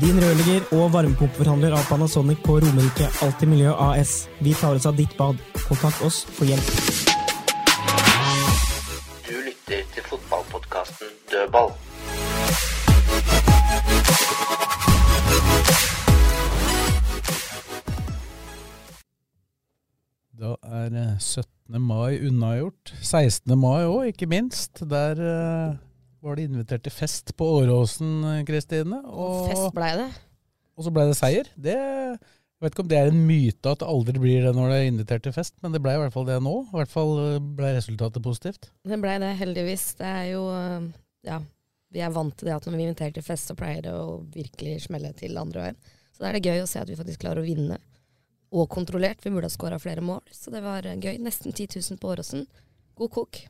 Din rørlegger og varmepumpeforhandler av Panasonic på Romerike Alltid Miljø AS. Vi tar oss av ditt bad. Kontakt oss for hjelp. Du lytter til fotballpodkasten Dødball. Da er eh, 17. mai unnagjort. 16. mai òg, ikke minst. Der eh, var det invitert til fest på Åråsen, eh, Kristine. Og, Fest blei det. og så ble det seier. Det, jeg vet ikke om det er en myte at det aldri blir det når det er invitert til fest, men det ble i hvert fall det nå. I hvert fall eh, ble resultatet positivt. Det blei det, heldigvis. Det er jo øh, Ja, vi er vant til det at når vi inviterer til fest, så pleier det å virkelig smelle til andre veien. Så da er det gøy å se at vi faktisk klarer å vinne. Og kontrollert. Vi burde ha skåra flere mål, så det var gøy. Nesten 10 000 på Åråsen. God kok.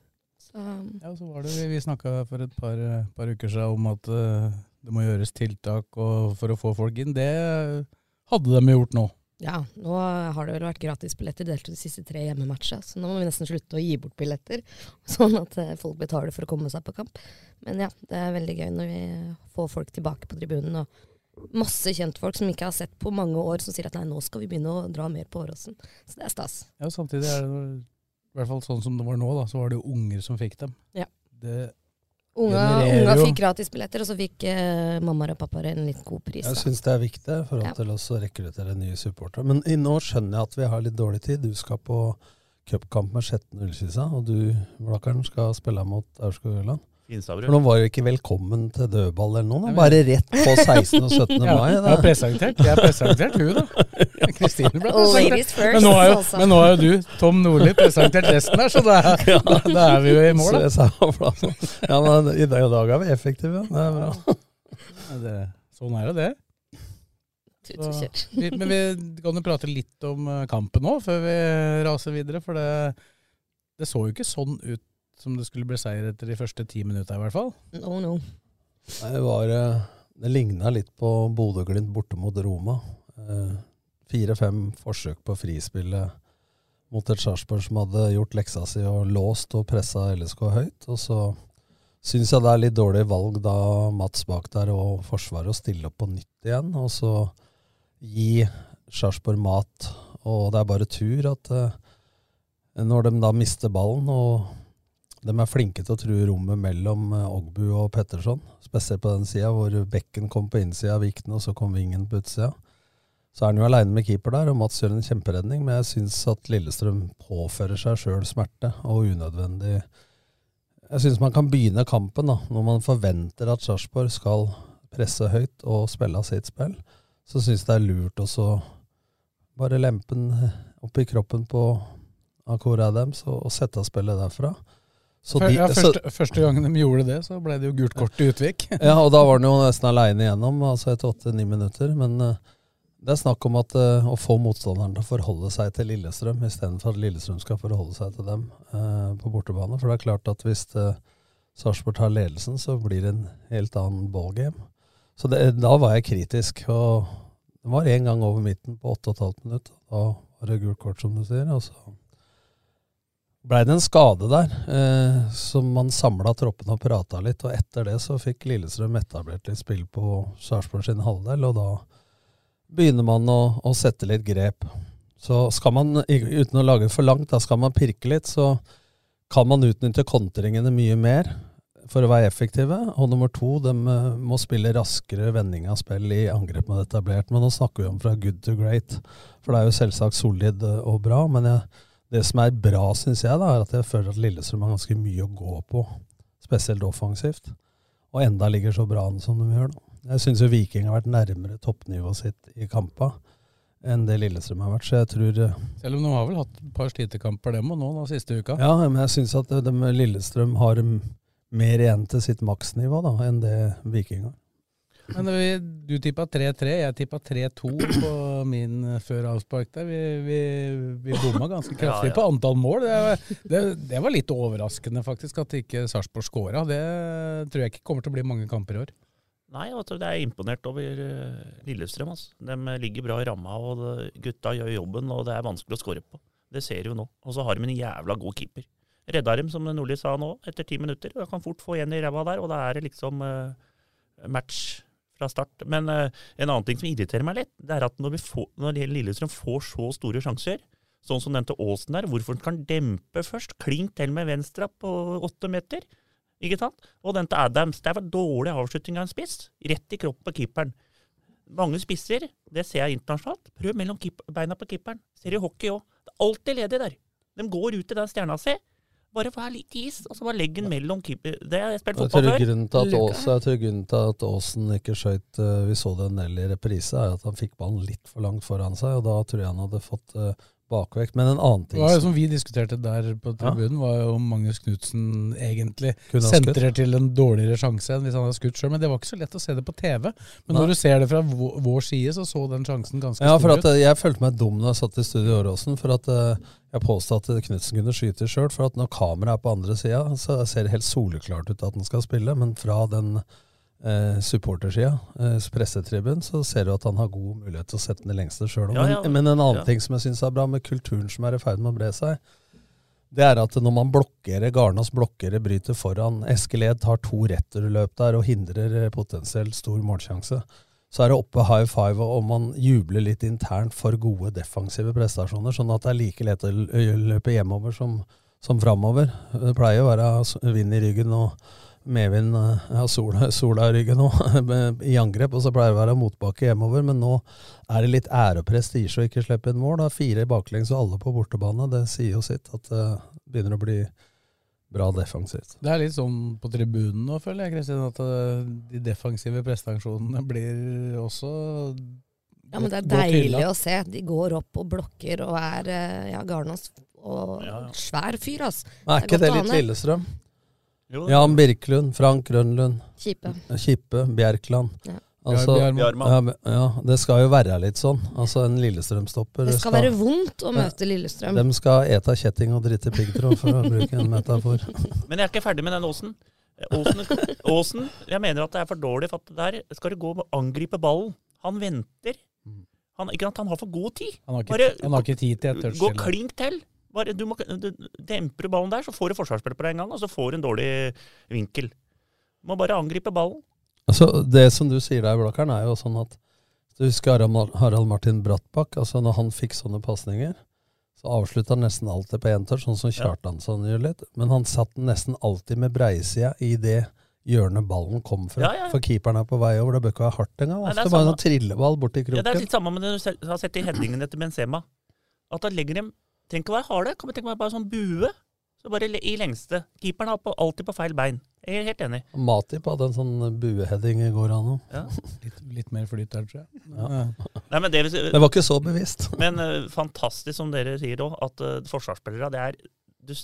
Så Ja, så var det Vi, vi snakka for et par, eh, par uker siden om at eh, det må gjøres tiltak for å få folk inn. Det hadde de gjort nå. ja, nå har det vel vært gratisbilletter delt ut de siste tre hjemmematchene, så nå må vi nesten slutte å gi bort billetter, sånn at øh, folk betaler for å komme seg på kamp. Men ja, det er veldig gøy når vi får folk tilbake på tribunen. og masse kjentfolk som ikke har sett på mange år, som sier at nei, nå skal vi begynne å dra mer på Åråsen. Så det er stas. Ja, Samtidig er det i hvert fall sånn som det var nå, da, så var det jo unger som fikk dem. Ja. Det, Unga, unga fikk gratisbilletter, og så fikk eh, mammaer og pappaer en litt god pris. Jeg Da. syns det er viktig i forhold Ja. til oss å rekruttere nye supportere. Men i nå skjønner jeg at vi har litt dårlig tid. Du skal på cupkamp med Skjetten Ullkisa, og du, Blakkaren, skal spille mot Aurskog Ørland. For nå var jo ikke velkommen til dødball eller noe. Bare rett på 16. og 17. mai. mai. jeg har presentert, jeg er presentert hun, da. Kristine ble presentert. first, Men nå, er jo, altså. men nå har jo du, Tom Nordli, presentert resten her, så da er, da, da er vi jo i mål, da. bra. Ja, men i dag, i dag er vi effektive. Det er bra. Ja, det, sånn er jo det. Så, vi, men vi kan jo prate litt om eh, kampen nå, før vi raser videre. For det, det så jo ikke sånn ut som det skulle bli seier etter de første ti minutta, i hvert fall. No, no. Nei, Det, var, eh, det ligna litt på Bodø-Glimt borte mot Roma. Eh, Fire-fem forsøk på frispillet mot et Sarpsborg som hadde gjort leksa si og låst og pressa LSK høyt. Og så syns jeg det er litt dårlig valg da Mats bak der og Forsvaret å stille opp på nytt igjen. Og så gi Sarpsborg mat. Og det er bare tur at uh, når de da mister ballen og de er flinke til å true rommet mellom eh, Ogbu og Petterson. Spesielt på den sida hvor bekken kom på innsida av Vikten, og så kom vingen på utsida. Så er han jo aleine med keeper der, og Mats gjør en kjemperedning. Men jeg syns at Lillestrøm påfører seg sjøl smerte, og unødvendig Jeg syns man kan begynne kampen da, når man forventer at Sarpsborg skal presse høyt og spille av sitt spill. Så syns det er lurt også bare lempe den opp i kroppen på Akor Adams og, og sette av spillet derfra. Så de- ja, så- første, første gangen de gjorde det, så ble det jo gult kort til Utvik. ja, og da var han jo nesten aleine igjennom, altså etter åtte-ni minutter. Men eh, det er snakk om at, uh, å få motstanderen til å forholde seg til Lillestrøm, istedenfor at Lillestrøm skal forholde seg til dem uh, på bortebane. For det er klart at hvis uh, Sarpsborg tar ledelsen, så blir det en helt annen ballgame. Så det, da var jeg kritisk. Og det var én gang over midten på åtte og et halvt. Da var det gult kort, som du sier. Og så blei det en skade der, eh, som man samla troppene og prata litt. Og etter det så fikk Lillestrøm etablert litt spill på Sarpsborg sin halvdel, og da begynner man å, å sette litt grep. Så skal man, uten å lage for langt, da skal man pirke litt, så kan man utnytte kontringene mye mer. for å være effektive. Og nummer to, de eh, må spille raskere vending av spill i angrep med etablert. Men nå snakker vi om fra good to great, for det er jo selvsagt solid eh, og bra. Men jeg, det som er bra, syns jeg, da, er at jeg føler at Lillestrøm har ganske mye å gå på, spesielt offensivt. Og enda ligger så bra an som de gjør. Da. Jeg syns Viking har vært nærmere toppnivået sitt i kampa enn det Lillestrøm har vært. Så jeg tror eh, Selv om de har vel hatt et par slitekamper, dem og nå, da, siste uka. Ja, men jeg syns at de, Lillestrøm har mer igjen til sitt maksnivå da, enn det Viking har. Men vi, du tippa 3-3, jeg tippa 3-2 på min før avspark der. Vi, vi, vi bomma ganske kraftig ja, ja. på antall mål. Det, det, det, var litt overraskende faktisk at ikke Sarpsborg skåra. Det tror jeg ikke kommer til å bli mange kamper i år. Nei, altså, jeg er imponert over uh, Lillestrøm. Altså. De ligger bra i ramma, og gutta gjør jobben, og det er vanskelig å skåre på. Det ser du nå. Og så har de en jævla god keeper. Redda dem, som Nordli sa nå, etter ti minutter. Jeg kan fort få igjen i ræva der, og da er det liksom uh, match fra start. Men uh, en annen ting som irriterer meg litt, det er at når, får, når Lillestrøm får så store sjanser, sånn som den til Aasen der, hvorfor den kan dempe først, klink til med venstre på åtte meter, ikke sant? Og den til Adams, det var dårlig avslutning av en spiss. Rett i kroppen på keeperen. Mange spisser, det ser jeg internasjonalt. Prøv mellom beina på keeperen. Ser i hockey òg. Det er alltid ledig der. De går ut i den stjerna si. Bare vær litt is, og så bare legg den mellom keeper. Det har jeg spilt fotball før. Grunnen til at Ås, jeg tror grunnen til at Aasen ikke skøyt uh, Vi så det Nell i reprise, er at han fikk ballen litt for langt foran seg, og da tror jeg han hadde fått uh, bakvekt. Men en annen ting Det var jo som vi diskuterte der på tribunen, ja. var jo om Magnus Knutsen egentlig sentrer til en dårligere sjanse enn hvis han hadde skutt sjøl. Men det var ikke så lett å se det på TV. Men Nei. når du ser det fra vår, side, så så den sjansen ganske ja, stor ut. Ja, jeg følte meg dum da jeg satt i studio i Åråsen, for at uh, jeg påstod at Knutsen kunne skyte sjøl. For at når kameraet er på andre sida, så ser det helt soleklart ut at han skal spille. Men fra den eh, supportersida, eh, pressetribun, så ser du at han har god mulighet til å sette den i lengste sjøl. Ja, ja, men, men, en annen ja. ting som jeg syns er bra med kulturen som er i ferd med å bre seg, det er at når man blokkerer, Garnås blokkere bryter foran, Eskil Ed tar to returløp der og hindrer eh, potensielt stor målsjanse, så er det oppe high five, og man jubler litt internt for gode defensive prestasjoner, sånn at det er like lett å løpe hjemover som, som framover. Det pleier å være vind i ryggen og medvind eh, ja, sola, sola i ryggen nå, i angrep, og så pleier det å være motbakke hjemover. Men nå er det litt ære og prestisje å ikke slippe inn mål. Da fire baklengs og alle på bortebane. Det sier jo sitt at det begynner å bli bra defensivt. Det er litt sånn på tribunen nå, føler jeg, Kristin, at eh, de defensive prestasjonene blir også ja, men det er deilig å se. De går opp og blokker og er eh, ja, Garnås og ja, ja. svær fyr, altså. Er ikke det litt Lillestrøm? Jan Birkelund, Frank Grønlund, Kippe, Kippe Bjerkland. Ja. Altså, ja, ja, det skal jo være litt sånn. Altså En Lillestrøm-stopper Det skal, skal, være vondt å møte Lillestrøm. De skal ete kjetting og drite piggtråd, for å bruke en metafor. Men jeg er ikke ferdig med den Åsen. Åsen, Åsen jeg mener at det er for dårlig. For at der skal du gå og angripe ballen. Han venter. Han, ikke at han har for god tid. Han har ikke, Bare, han har ikke tid til et touch. Gå klink til. Bare, du må, du, demper du ballen der, så får du forsvarsspiller på deg en gang, og så får du en dårlig vinkel. Du må bare angripe ballen. Altså, det som du sier der, Blakkern, er jo sånn at du husker Harald Martin Brattbakk. altså Når han fikk sånne pasninger, så avslutta han nesten alltid på én touch, sånn som Kjartansson ja. gjør litt. Men han satt nesten alltid med breisida i det hjørnet ballen kom fra. Ja, ja. For keeperen er på vei over. Det bør ikke være hardt engang. Ofte bare en trilleball borti kroken. Ja, det er litt samme med det du har sett i headingen etter Benzema. At da legger dem Trenger ikke å være harde. Kan vi tenke meg bare sånn bue. Så bare i lengste. Keeperen har alltid på feil bein. Jeg er helt enig. Matip hadde en sånn bueheading i går, han òg. Ja. Litt, litt, mer flyt der, tror jeg. Ja. Nei, det, det, var ikke så bevisst. Men uh, fantastisk, som dere sier òg, at uh, forsvarsspillere det er, du,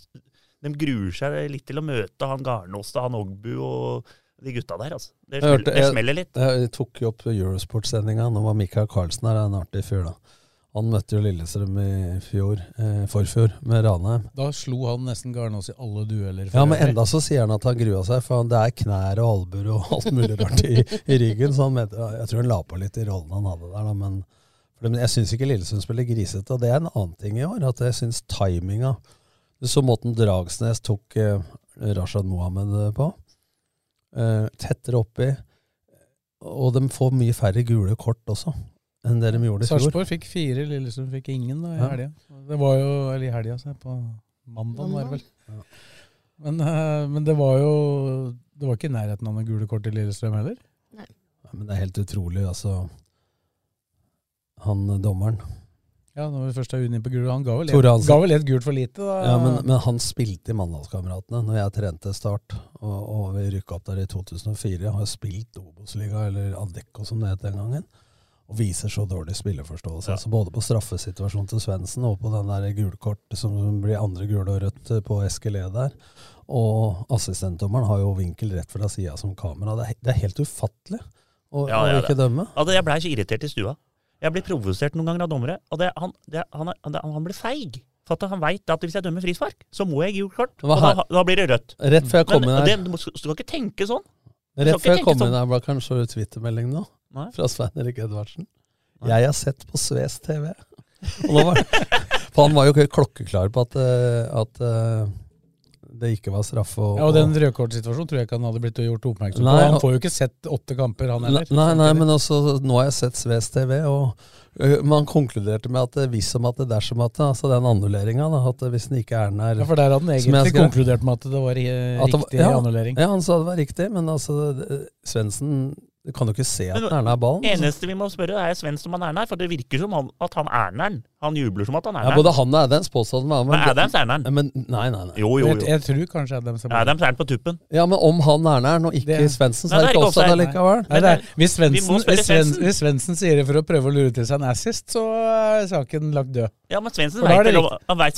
De gruer seg litt til å møte han Garnås han Ogbu og de gutta der. altså. Det, smel, det smeller litt. Jeg, jeg, tok jo opp Eurosport-sendinga. Nå var Michael Carlsen her, en artig fyr, da. Han møtte jo Lillestrøm i fjor, eh, forfjor, med Ranheim. Da slo han nesten Garnås i alle dueller. Ja, men enda så sier han at han grua seg, for det er knær og albuer og alt mulig rart i, i, ryggen. Så han mente, jeg tror han la på litt i rollen han hadde der, da, men, men jeg syns ikke Lillesund spiller grisete. Og det er en annen ting i år, at jeg syns timinga så måten Dragsnes tok eh, Rashad Mohammed eh, på. Eh, tettere oppi. Og de får mye færre gule kort også enn det de gjorde i fjor. Sarpsborg fikk fire, Lillesund fikk ingen da, i ja. helga. Det var jo eller i helga, på mandag, var det vel. Ja. Men, eh, men det var jo Det var ikke i nærheten av noen gule kort i Lillestrøm heller. Nei. Men det er helt utrolig, altså. Han eh, dommeren. Ja, når vi først er inne på gul, Han ga vel, et, ga vel et gult for lite, da. Ja, men, men han spilte i Mandalskameratene når jeg trente Start, og, og vi rykka opp der i 2004. Har spilt Obos-liga, eller Adecco som det het den gangen, og viser så dårlig spillerforståelse. Altså både på straffesituasjonen til Svendsen og på den der gulkortet som blir andre gule og rødt på Eskil E der. Og assistentdommeren har jo vinkel rett fra sida som kamera. Det er, det er helt ufattelig å, Ja, å ikke det- dømme. Altså, jeg blei så irritert i stua. Jeg blir provosert noen ganger av dommere. Og det, han, det, han, det, han blir feig. For at han veit at hvis jeg dømmer frispark, så må jeg gi gult kort. Og da, da blir det rødt. Rett før jeg kom inn her- det, du, skal ikke tenke sånn. Rett før jeg kom inn sånn. her, Blakkaren, så kanskje Twitter-melding nå? Nei. Fra Svein Erik Edvardsen. Jeg har sett på Sves TV. Var, for han var jo klokkeklar på at, eh, at eh, det ikke var straffe. Og, Ja, og den rødkortsituasjonen tror jeg ikke han hadde blitt gjort oppmerksom på. Nei, Han får jo ikke sett åtte kamper, han Nei, heller. nei, nei, men også, nå har jeg sett Sves TV, og man konkluderte med at hvis som at det dersom at altså den annulleringa, at hvis den ikke er den her Ja, for der hadde han egentlig skrev- konkludert med at det var eh, At det var- riktig ja, annullering. Ja, han sa det var riktig, men altså Svendsen du kan jo ikke se at Erna er ballen. altså. eneste vi må spørre, er Svendsen om han er nær. For det virker som han, at han er nær. Han jubler som at han er Ja, nær. både han og Adams påstod han var Men Adams er nær. Men, nei, nei, nei. Jo, jo, jo. jeg tror kanskje Adams er Adams er på tuppen. Ja, men om han er nær, og ikke Det- Svendsen, så er det ikke offside allikevel. Nei, er, hvis Vi Svendsen sier det for å prøve å lure til seg en assist, så er saken lagt død. Ja, men Svendsen er veit vel, om- han vet,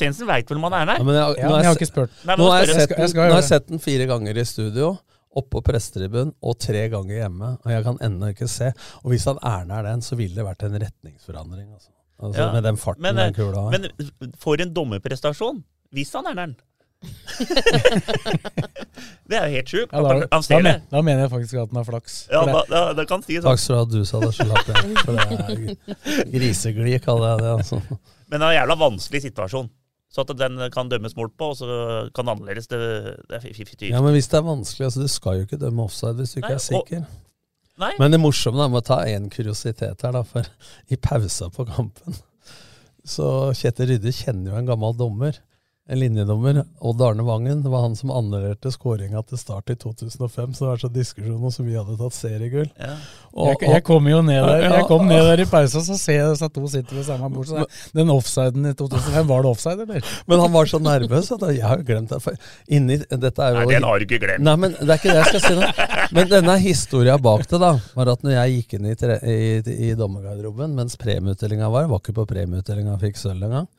vel om han er nær? Ja, men jeg, Ja, men har jeg har ikke spurt. Nå har jeg, Jeg jeg jeg sett den fire ganger i studio, oppå prestetribunen og tre ganger hjemme. Og jeg kan ennå ikke se. Og hvis han er nær den, så ville det vært en retningsforandring. Altså, altså Ja, Med den farten Men, den kula har. men for en dommerprestasjon, hvis han er nær. det er jo helt sjukt. Ja, da, da, da, da mener jeg faktisk at han har flaks. Ja, da, kan si Takk skal du ha, du sa det, slapp jeg. For det er kaller jeg det. altså. Men det er en jævla vanskelig situasjon. Så at den kan dømmes målt på, og så kan det annerledes. Det, det er fifty Ja, men hvis det er vanskelig, altså Du skal jo ikke dømme offside hvis du ikke Nei, er sikker. Nei. Men det morsomme er med å ta én kuriositet her, da. For i pausa på kampen så Kjetil Rydde kjenner jo en gammel dommer. En linjedommer. Odd Arne Vangen. Det var han som annullerte skåringa til start i 2005. Så det var så diskusjon om så vi hadde tatt seriegull. Ja. Jeg, jeg kom jo ned der Jeg kom ned der i pausa, så ser jeg disse to sitter ved samme bord. Så den offsiden i 2005, var det offside, eller? Men han var så nervøs at jeg har glemt det. For inni, dette er jo Nei, den har du ikke glemt. Nei, men det er ikke det jeg skal si nå. Men denne historia bak det, da, var at når jeg gikk inn i, tre, i, i dommergarderoben mens premieutdelinga var, var ikke på premieutdelinga, fikk sølv engang.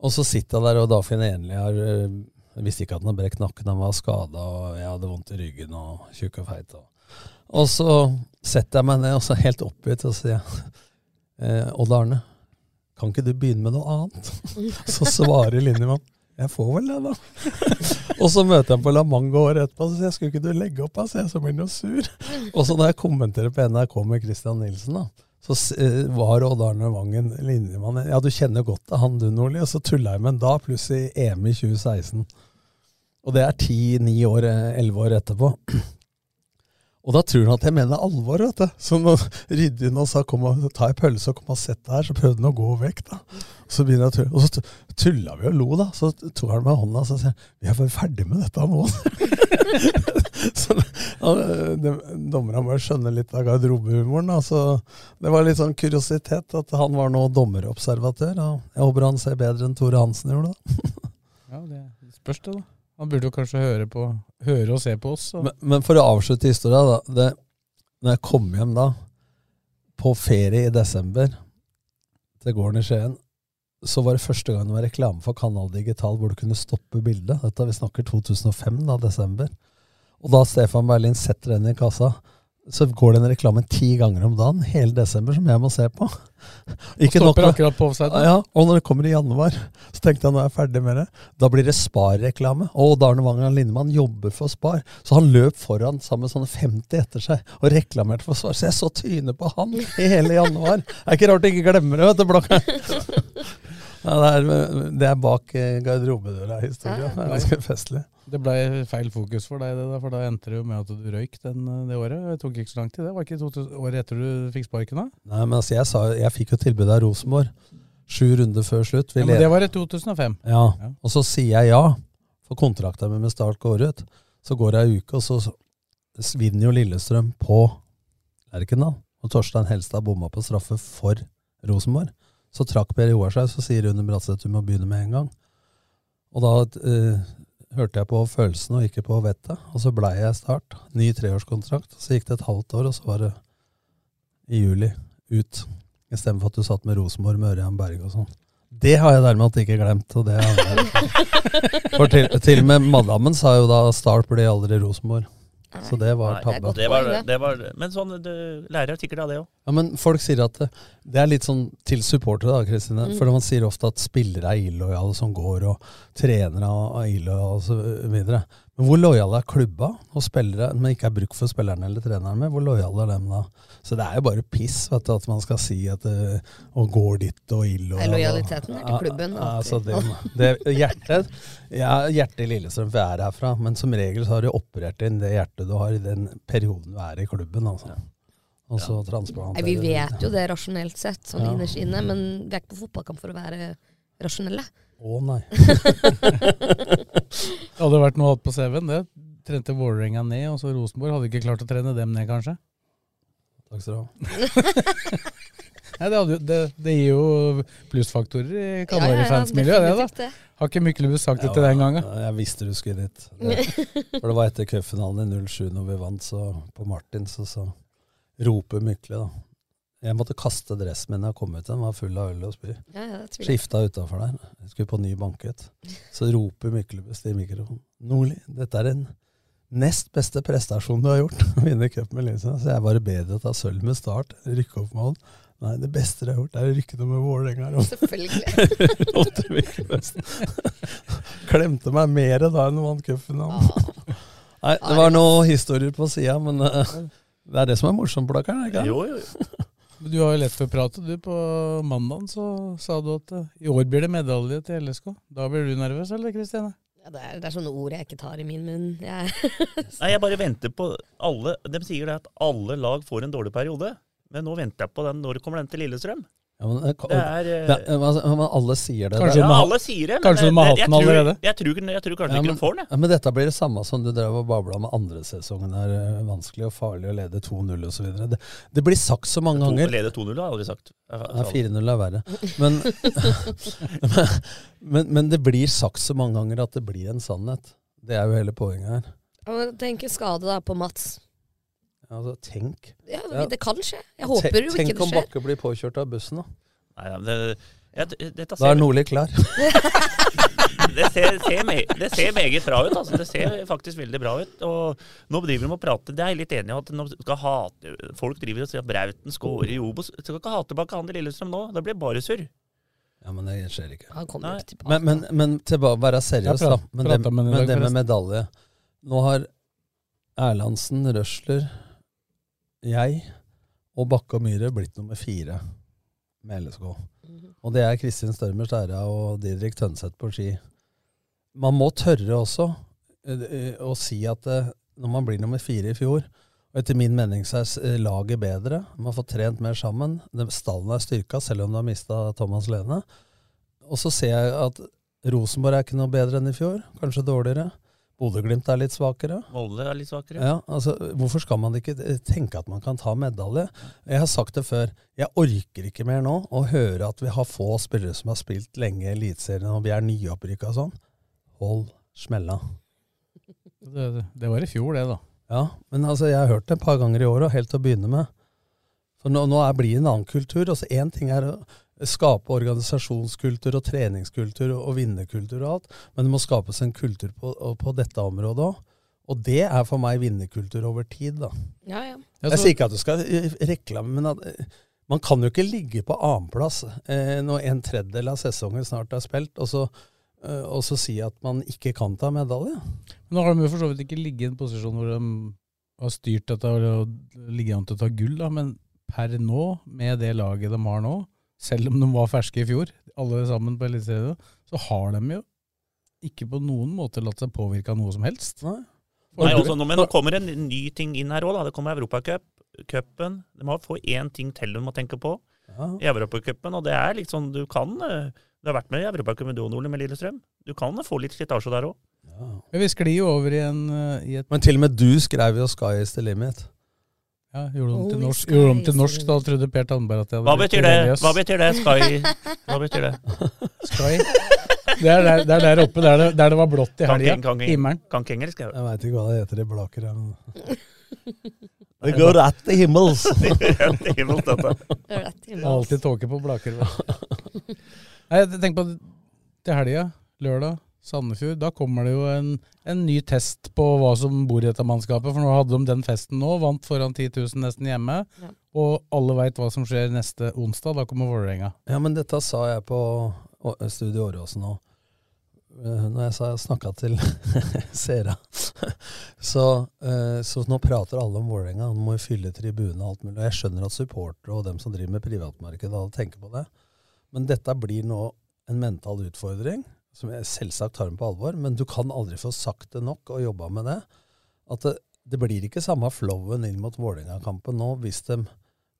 Og så sitter jeg der, og Dafin Enli har øh, Jeg visste ikke at han hadde brekt nakken, han var skada, og jeg hadde vondt i ryggen og tjukk og feit. Og, og så setter jeg meg ned, og så helt oppgitt, og sier jeg eh, Odd Arne, kan ikke du begynne med noe annet? Så svarer linjemann jeg får vel det, da. og så møter jeg ham på La Manga året etterpå så sier jeg, skulle ikke du legge opp, da? Så jeg så blir han jo sur. Og så når jeg kommenterer på NRK med Christian Nilsen, da, så eh, var Odd Arne Vangen linjemann. Ja, du kjenner godt til han du, Nordli. Og så tulla jeg med han da, pluss i EM i 2016. Og det er ti-ni år, eh, elleve år etterpå. Og da tror han at jeg mener alvor, vet du. Så når Ryddin og sa 'kom og ta ei pølse og kom og sett deg her', så prøvde han å gå vekk, da. Så begynner jeg å. Og så tu- tulla vi og lo, da. Så tok han med hånda og sa 'vi er bare ferdig med dette nå'. så ja, det- Dommerne må jo skjønne litt av garderobehumoren. Så det var litt sånn kuriositet at han var nå dommerobservatør. Og jeg håper han ser bedre enn Tore Hansen gjorde, da. Ja, det spørs det, da. Han burde jo kanskje høre, på, høre og se på oss. Men, men for å avslutte historia, da. Det, når jeg kom hjem da, på ferie i desember, til gården i Skien, så var det første gang det var reklame for Kanal Digital hvor du kunne stoppe bildet. Dette vi snakker 2005, da, desember. Og da Stefan Berlin setter den i kassa, så går den reklamen ti ganger om dagen hele desember som jeg må se på. Og stopper akkurat på offside. Ja, og når det kommer i januar, så tenkte jeg nå er jeg ferdig med det. Da blir det Spar-reklame. Og Odd Arne Vangen Lindemann jobber for Spar. Så han løp foran sammen med sånne 50 etter seg og reklamerte for Spar. Så jeg så trynet på han i hele januar. Det er ikke rart jeg ikke glemmer det, vet du, Blokka. Ja, det, er, det er bak eh, garderobedøra-historien. Det er ganske festlig. Det ble feil fokus for deg, det da, for da endte det jo med at du røyk den, det året. Det tok ikke så lang tid. Det var ikke 2000, året etter du fikk sparken, da? Nei, men altså, jeg, sa, jeg fikk jo tilbud av Rosenborg. Sju runder før slutt. Vi Ja, men det var i 2005. Ja, og så sier jeg ja. For kontrakta mi med Start går ut. Så går det ei uke, og så så vinner jo Lillestrøm på Lerkendal. Og Torstein Helstad bomma på straffe for Rosenborg. Så trakk Per Joar seg, så sier Rune Bratseth du må begynne med en gang. Og da eh, hørte jeg på følelsen og ikke på vettet, og så blei jeg Start. Ny treårskontrakt. Så gikk det et halvt år, og så var det i juli ut. Istedenfor at du satt med Rosenborg, Ørjan Berge og sånn. Det har jeg derimot ikke glemt. og det har jeg. For til, til og med madammen sa jo da Start blir aldri Rosenborg. Så det var tabbe. Det var, det var, men sånn, du lærer sikkert av det òg. Ja, men folk sier at det, det er litt sånn til supportere, da, Kristine. Mm. For man sier ofte at spillere er illojale som går, og trenere er illojale osv. Hvor lojale er klubba og spillere, men ikke er bruk for spillerne eller treneren med? Hvor lojale er dem da? Så det er jo bare piss vet du, at man skal si at det, og går dit og ille. Og, lojaliteten er til klubben, Ja, altså det, det, hjertet ja, Hjertet i Lillestrøm, for jeg er herfra, men som regel så har du operert inn det hjertet du har i den perioden du er i klubben. altså. Og så Nei, vi vet jo det rasjonelt sett, sånn Ja. innerst inne, men vi er ikke på fotballkamp for å være rasjonelle. Å nei. Det hadde vært noe å på CV-en, det. Trente Vålerenga ned, og så Rosenborg. Hadde ikke klart å trene dem ned, kanskje? Takk skal du ha. Nei, det, hadde, jo- det, det gir jo plussfaktorer i Ja, ja, ja, det da. Har ikke Myklebust sagt det til den gangen? Ja, jeg visste du skulle dit. Det, for det var etter cupfinalen i 07 når vi vant, så på Martin så, så roper Mykle, da. Jeg måtte kaste dressen min da jeg kom ut. Den var full av øl og spy. Ja, ja. Skifta utafor der. Jeg skulle på ny banket. Så roper Myklebust i mikrofonen. Nordli, dette er den nest beste prestasjonen du har gjort. Å vinne cup med Lillestrøm. Så jeg bare bedre å ta sølv med start. Rykke opp med hånd. Nei, det beste du har gjort, er å rykke ned med Vålerenga. Selvfølgelig. Klemte meg mer da enn vant cupen. Nei, det var noen historier på sida, men uh, det er det som er morsomt, Blakkaren. ikke sant? Jo, jo. Du har jo lett for å prate. Du, på mandagen så sa du at eh, i år blir det medalje til LSK. Da blir du nervøs, eller Kristine? Ja, det, er, det er sånne ord jeg ikke tar i min munn. Jeg, Nei, jeg bare venter på alle De sier det at alle lag får en dårlig periode. Men nå venter jeg på den. Når kommer den til Lillestrøm? Ja, men, eh, Det er, eh, altså, men alle sier det. Kanskje Ja, alle sier det. kanskje du må ha hatt jeg, den tror, allerede? jeg, tror, jeg tror kanskje Ja, ikke du får den. ja, men dette blir det samme som du drev og babla med andre sesongen. er eh, vanskelig og farlig å lede 2-0 osv. Det, det blir sagt så mange To- ganger. Lede 2-0 har jeg aldri sagt. Jeg- Ja, 4-0 er verre. Men, men, men det blir sagt så mange ganger at det blir en sannhet. Det er jo hele poenget her. Tenk skade da på Mats. Altså, tenk. Ja. Det kan skje. Jeg håper jo ikke det skjer. Tenk om Bakke blir påkjørt av bussen, da. Nei, ja, det, jeg, dette Da er ser, Nordli klar. det, ser, ser, me- det ser meget bra ut. Altså. Det ser faktisk veldig bra ut. Og nå driver de og prater. Det er jeg litt enig i at nå skal hate, folk driver og sier at Brauten skårer i Obos. Skal ikke ha tilbake han i Lillestrøm nå. Det blir bare surr. Ja, men det skjer ikke. Han kommer ikke. Men, men, men til å være seriøs, da. Men det, med men det med medalje Nå har Erlandsen, Røsler, jeg og Bakke og Myhre blitt nummer fire med LSK. Og det er Kristin Størmer Stæra og Didrik Tønseth på ski. Man må tørre også eh, eh, å si at eh, når man blir nummer fire i fjor og Etter min mening så er laget bedre. Man har fått trent mer sammen. Stallen er styrka, selv om du har mista Thomas Lene. Og så ser jeg at Rosenborg er ikke noe bedre enn i fjor. Kanskje dårligere. Bodø-Glimt er litt svakere. Molde er litt svakere. Ja, altså, Hvorfor skal man ikke tenke at man kan ta medalje? Jeg har sagt det før. Jeg orker ikke mer nå å høre at vi har få spillere som har spilt lenge i Eliteserien og vi er nyopprykka og sånn. Hold smella. Det, det, det var i fjor, det, da. Ja, men altså, jeg har hørt det et par ganger i år, og helt til å begynne med. For nå, nå er, blir det en annen kultur. Altså, Én ting er å skape organisasjonskultur og treningskultur og vinnerkultur og alt, men det må skapes en kultur på, på dette området òg. Og det er for meg vinnerkultur over tid, da. Ja, ja. Jeg sier ikke at du skal eh, reklame, men at, eh, man kan jo ikke ligge på annenplass eh, når en tredjedel av sesongen snart er spilt, og så, eh, og så si at man ikke kan ta medalje. Men Nå har de jo for så vidt ikke ligget i en posisjon hvor de har styrt dette og ligget an til å ta gull, da, men per nå, med det laget de har nå, selv om de var ferske i fjor, alle sammen på Eliteserien, så har de jo ikke på noen måte latt seg påvirke av noe som helst. Nei. Nei, også, nå, men nå kommer en ny ting inn her òg. Det kommer Europacup. Cupen. De må få én ting til de må tenke på Ja. i Europacupen. Og det er litt sånn du kan eh, Du har vært med i Europacupen du og Nordli med Lillestrøm. Du kan få litt slitasje der òg. Men vi sklir jo over i, en, eh, i et Men til og med du skrev jo 'Sky is the limit'. Ja, gjorde om til Oh, norsk, gjorde om til norsk da trodde Per Tandberg at jeg hadde Hva blitt betyr det? religiøs. Hva betyr det? Sky Hva betyr det? Sky? Det er der, det er der oppe, der det, der det var blått i helga. Himmelen. Kan ikke engelsk, jeg. Jeg veit ikke hva det heter i Blaker. men- Det går rett til himmels! Rett til himmels, dette. Rett til Det er alltid tåke på Blaker. Nei, jeg tenker på til helga, lørdag, Sandefjord. Da kommer det jo en, en ny test på hva som bor i dette mannskapet. For nå hadde de den festen nå, vant foran 10 000 nesten hjemme. Ja. Og alle veit hva som skjer neste onsdag. Da kommer Vålerenga. Ja, men dette sa jeg på Studio Åråsen òg. Når jeg sa snakka til seere. Så, eh, så nå prater alle om Vålerenga. Nå må vi fylle tribunene og alt mulig. Og jeg skjønner at supportere og dem som driver med privatmarked, tenker på det. Men dette blir nå en mental utfordring, som jeg selvsagt tar dem på alvor. Men du kan aldri få sagt det nok og jobba med det. At det, det blir ikke samme flowen inn mot Vålerenga-kampen nå hvis de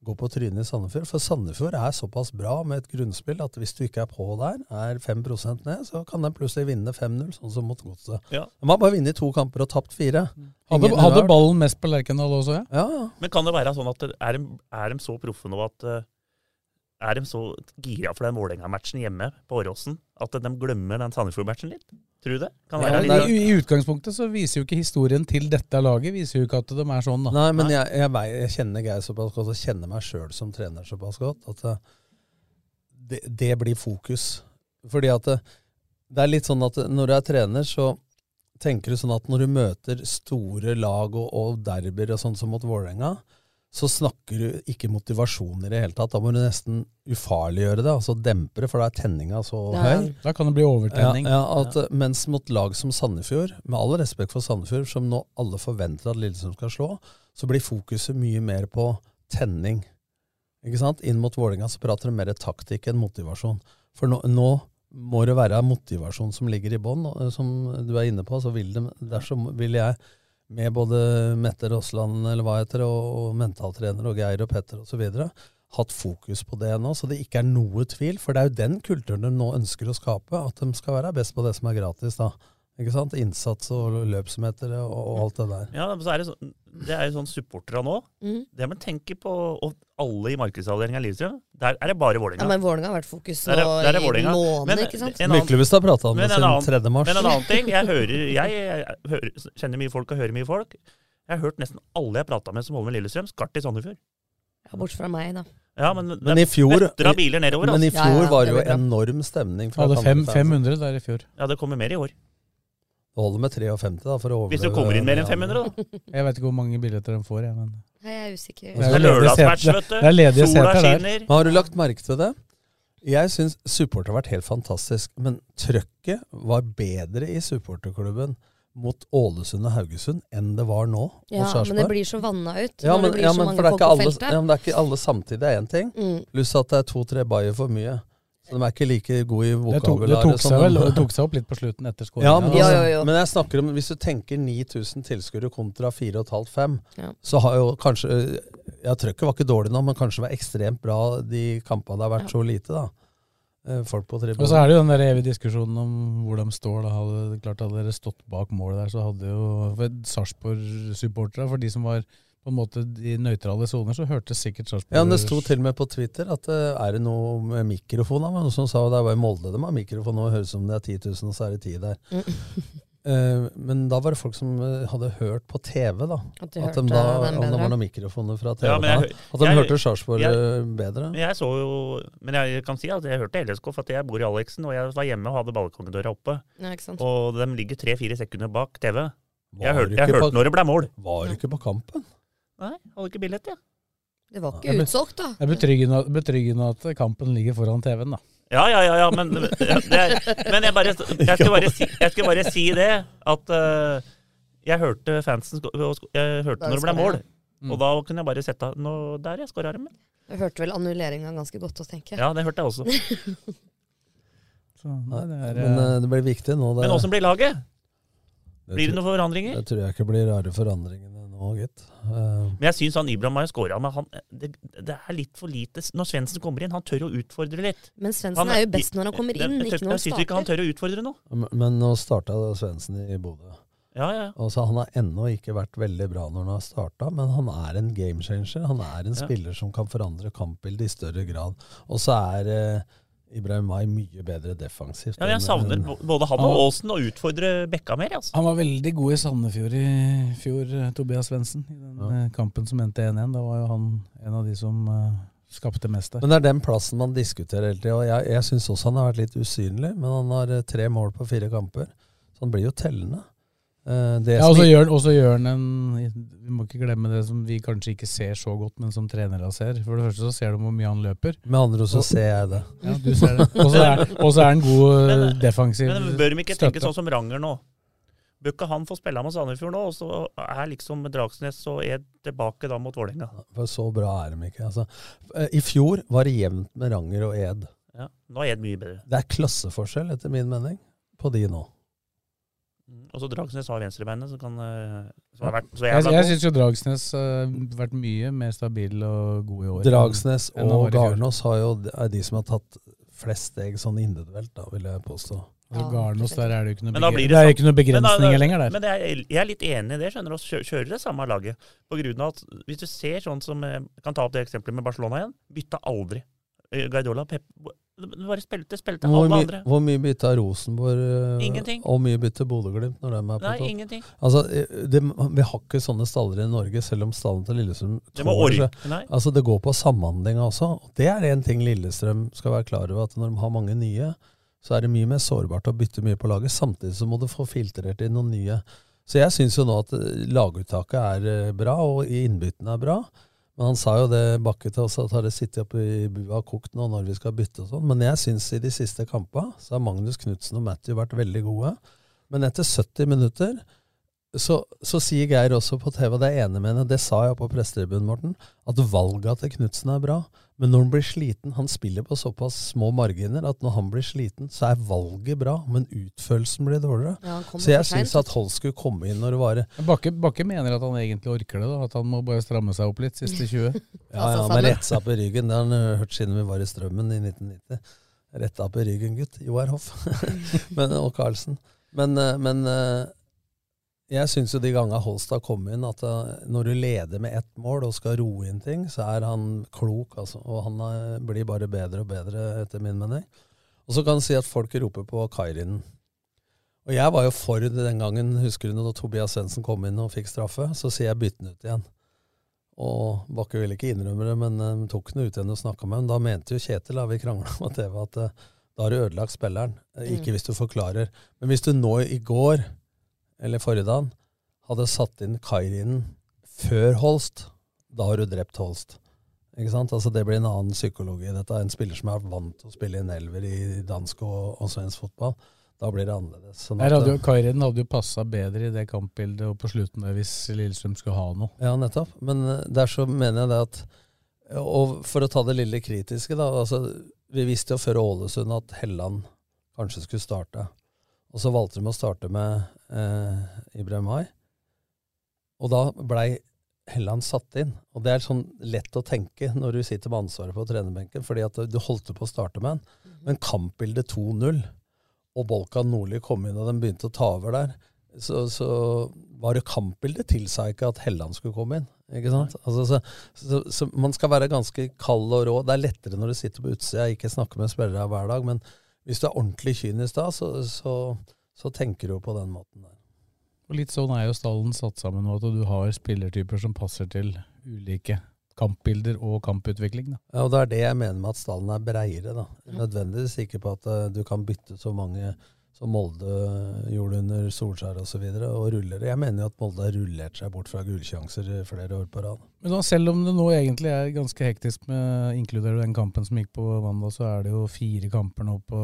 går på trynet i Sandefjord. For Sandefjord er såpass bra med et grunnspill at hvis du ikke er på der, er 5 ned, så kan de plutselig vinne 5-0, sånn som mot Godset. Ja. De har bare vunnet to kamper og tapt fire. Hadde, hadde ballen mest på Lerkendal også, ja? Ja, ja. Men kan det være sånn at er de, er de så proffe nå at eh, Er de så gira for den Vålerenga-matchen hjemme på Åråsen at de glemmer den Sandefjord-matchen litt? Tror du det? Kan Ja, være I, litt, I utgangspunktet så viser jo ikke historien til dette laget viser jo ikke at de er sånn, da. Nei, men jeg, jeg, jeg kjenner Geir såpass godt, og kjenner meg sjøl som trener såpass godt, at eh, det, det blir fokus. Fordi at det, det er litt sånn at når du er trener, så tenker du sånn at når du møter store lag og, og derbyer og sånn som mot Vålerenga, så snakker du ikke motivasjon i det hele tatt. Da må du nesten ufarliggjøre det, altså dempe det, for da er tenninga så Ja, høy. Da kan det bli overtenning. Ja, ja, at, Mens mot lag som Sandefjord, med all respekt for Sandefjord, som nå alle forventer at Lillesund skal slå, så blir fokuset mye mer på tenning. Ikke sant? Inn mot Vålerenga så prater de mer taktikk enn motivasjon. For nå, nå må det være motivasjon som ligger i bånn, eh, som du er inne på. Så vil de, dersom vil jeg med både Mette Rossland eller hva heter det, og, mentaltrener og Geir og Petter osv. hatt fokus på det nå, så det ikke er noe tvil. For det er jo den kulturen de nå ønsker å skape, at de skal være best på det som er gratis. da. Ikke sant? Innsats og løpsmeter og, og alt det der. Ja, men så er det, så, det er jo sånn supportere nå. Mm. Det man tenker på og alle i markedsavdelinga i Lillestrøm. Der er det bare Vålerenga. Ja, men Vålerenga har vært fokus nå Der er- der er i en måned, ikke sant? en Myklebust har pratet om det siden 3. mars. Men en annen ting, jeg, hører, jeg, jeg hører, kjenner mye folk og hører mye folk. Jeg har hørt nesten alle jeg har prata med som holder med Lillestrøm, skal til Sandefjord. Ja, Bortsett fra meg, da. Ja, men, Men i fjor, nedover, men i altså. fjor Ja, ja, var det det jo enorm stemning. fra ja, det 500 der i fjor. Ja, det kommer mer i år. Det holder med 53 da, for å overleve. Hvis du kommer inn mer enn 500, da. Jeg vet ikke hvor mange billetter de får, jeg, men Nei, Jeg er usikker. Det er lørdagsmatch, vet du. Det er ledige Sola seter der. skinner. Men har du lagt merke til det? Jeg syns supporter har vært helt fantastisk, men trøkket var bedre i supporterklubben mot Ålesund og Haugesund enn det var nå. Ja, men det blir så vanna ut ja, når men, det blir ja, så mange folk på alle, feltet. ja, men det er ikke alle samtidig er én ting, Mm. pluss at det er to-tre bayer for mye. Så de er ikke like gode i det tok, det tok, seg vel, det tok seg opp litt på slutten etter skåringa. ja, men, Ja, ja, men jeg snakker om hvis du tenker 9000 tilskuere kontra 4500-5, Ja. så har jo kanskje Ja, trøkket var ikke dårlig nå, men kanskje det var ekstremt bra de kampene det har vært så lite, da. Eh, Folk på Og så er det jo den der evige diskusjonen om hvor de står. Da hadde klart Hadde dere stått bak målet der, så hadde jo Sarpsborg-supporterne, for de som var på en måte i nøytrale soner, så hørtes sikkert Sarpsborg Ja, men Det sto til og med på Twitter at eh, er det noe med mikrofon? Men Noen som sa det er bare i Molde de har mikrofon, og det høres ut som det er 10 000, og så er det 10 der. uh, men da var det folk som eh, hadde hørt på TV, da. At de de hørte da, den om det var noen mikrofoner fra TV. Ja, jeg da. at de jeg- hørte Sarpsborg bedre. Men jeg så jo Men jeg kan si at jeg hørte LSK, for at jeg bor i Aleksen, og jeg var hjemme og hadde balkongdøra oppe. Ja. Og de ligger tre-fire sekunder bak TV. Jeg hørte, jeg hørte på- når det ble mål. Var du ikke på kampen? Nei, hadde ikke billett, jeg. Det var ikke utsolgt, da. Det er betryggende, betryggende at kampen ligger foran TV-en, da. Ja, ja, ja, ja men, det er, men jeg, bare, jeg, skal bare si, jeg skulle bare si det, at uh, jeg hørte fansen Jeg hørte når det ble mål. Mm. Og da kunne jeg bare sette noe Der jeg skåra armen. Jeg hørte vel annulleringa ganske godt å tenke. Ja, det hørte jeg også. Så, nei, det er, Men eh, eh, det blir viktig nå. Det, Men åssen blir laget? Blir det noen forandringer? Det tror jeg ikke blir rare forandringene nå, gitt. Eh, Men jeg syns han Ibrahim har skåra, men han, det, det er litt for lite Når Svendsen kommer inn, han tør å utfordre litt. Men Svendsen er jo best når han kommer inn, jeg, ikke når han starter. Jeg syns ikke han tør å utfordre nå. men- Men nå starta Svendsen i Bodø. Ja, ja. Og så Han har ennå ikke vært veldig bra når han har starta, men han er en game changer. Han er en Ja. spiller som kan forandre kampbildet i større grad. Og så er eh, Ibrahim var mye bedre defensivt. Ja, jeg savner enn- både han og Aasen å utfordre Bekka mer. Altså. Han var veldig god i Sandefjord i fjor, eh, Tobias Svendsen. I den ja. kampen som endte 1-1. Da var jo han en av de som uh, skapte mest der. Men det er den plassen man diskuterer hele tida. Og jeg, jeg syns også han har vært litt usynlig, men han har eh, tre mål på fire kamper. Så han blir jo tellende. Eh, det Ja, og så gjør, gjør han en Vi må ikke glemme det som vi kanskje ikke ser så godt, men som trenere ser. For det første så ser du hvor mye han løper. Med andre ord så Og- ser jeg det. Ja, du ser det. Og så er, han god eh, Men- defensiv Men bør de ikke tenke sånn som Ranger nå? Bør ikke han få spille med Sandefjord nå, og så er liksom Dragsnes og Ed tilbake da mot Vålerenga? For så bra er de ikke. Altså, eh, I fjor var det jevnt med Ranger og Ed. Ja, nå er Ed mye bedre. Det er klasseforskjell, etter min mening, på de nå. Og så Dragsnes har venstrebeinet, som kan eh, som har vært så Jeg, jævla jeg god. syns jo Dragsnes har vært mye mer stabil og god i år. Dragsnes enn og. Garnås jo, er de som har tatt flest steg sånn individuelt, da, vil jeg påstå. Altså, Garnås, der er det jo ikke noe, begre- det er jo ikke noe begrensninger Men da- lenger der. Men det er, jeg er litt enig i det, skjønner du. Kjører det samme laget. På grunn av at hvis du ser sånn som Jeg kan ta opp det eksempelet med Barcelona igjen. Bytta aldri. Eh, Guardiola Pep det bare spilte, spilte Hvor, alle andre. hvor mye bytta Rosenborg eh, Ingenting. og mye bytter Bodø-Glimt når de er på Nei, topp? ingenting. Altså, eh, det, vi har ikke sånne staller i Norge, selv om stallen til Lillestrøm Det tåler det. Altså, det går på samhandlinga også. Det er en ting Lillestrøm skal være klar over, at når de har mange nye, så er det mye mer sårbart å bytte mye på laget. Samtidig så må du få filtrert inn noen nye. Så jeg syns jo nå at eh, laguttaket er bra, og innbyttene er bra. Men han sa jo det Bakke til oss, at har det sittet oppe i bua og kokt nå når vi skal bytte og sånn. Men jeg syns i de siste kampene så har Magnus Knutsen og Matthew vært veldig gode. Men etter 70 minutter så, så sier Geir også på TV, og det er jeg enig med henne, det sa jeg på prestetribunen, Morten, at valga til Knutsen er bra. Men når han blir sliten Han spiller på såpass små marginer at når han blir sliten, så er valget bra, men utførelsen blir dårligere. Ja, så jeg syns at Holt skulle komme inn når det var Bakke, Bakke mener at han egentlig orker det, da, at han må bare stramme seg opp litt siste 20. Ja, ja, med rette seg på ryggen. Det har han eh, hørt siden vi var i Strømmen i 1990. Retta på ryggen, gutt. Joar Hoff. men, og Karlsen. Men, eh, men eh, jeg syns jo de gangene Holstad kom inn, at eh, når du leder med ett mål og skal roe inn ting, så er han klok, altså. Og han eh, blir bare bedre og bedre, etter min mening. Og så kan du si at folk roper på Kairinen. Og jeg var jo for det den gangen, husker du da Tobias Svendsen kom inn og fikk straffe? Så sier jeg bytt den ut igjen. Og Bakke ville ikke innrømme det, men de tok den ut igjen og snakka med ham. Da mente jo Kjetil, da vi krangla om TV, at uh, da har du ødelagt spilleren. Ikke Mm. hvis du forklarer. Men hvis du nå i går, eller forrige hadde satt inn Kairinen før Holst, da har du drept Holst. Ikke sant? Altså Det blir en annen psykologi. Dette er en spiller som er vant til å spille i en elver i dansk og, og svensk fotball. Da blir det annerledes. Sånn at, hadde jo, Kairiden hadde jo passa bedre i det kampbildet og på slutten der hvis Lillestrøm skulle ha noe. Ja, nettopp. Men eh, der så mener jeg det at Og for å ta det lille kritiske, da. altså Vi visste jo før Ålesund at Helland kanskje skulle starte. Og så valgte de å starte med eh, Ibrahim Hai. Og da blei Helland satt inn. Og det er sånn lett å tenke når du sitter med ansvaret på trenerbenken, fordi at du holdt på å starte med han. Men kampbildet 2-0, og Bolkan Nordli kom inn og de begynte å ta over der, så, så var det kampbildet tilsa ikke at Helland skulle komme inn. Ikke sant? Altså, så, så, så man skal være ganske kald og rå. Det er lettere når du sitter på utsida ikke snakker med spillere hver dag, men hvis du er ordentlig kynisk da, så, så, så tenker du på den måten der. Og litt sånn er jo stallen satt sammen nå, at du har spillertyper som passer til ulike kampbilder og kamputvikling. Da. Ja, og det er det jeg mener med at stallen er breiere. da. Nødvendigvis ikke på at eh, du kan bytte så mange som Molde gjorde under Solskjær osv. Og, så videre, og ruller. Jeg mener jo at Molde har rullert seg bort fra gullsjanser flere år på rad. Men da, selv om det nå egentlig er ganske hektisk med inkluderer den kampen som gikk på mandag, så er det jo fire kamper nå på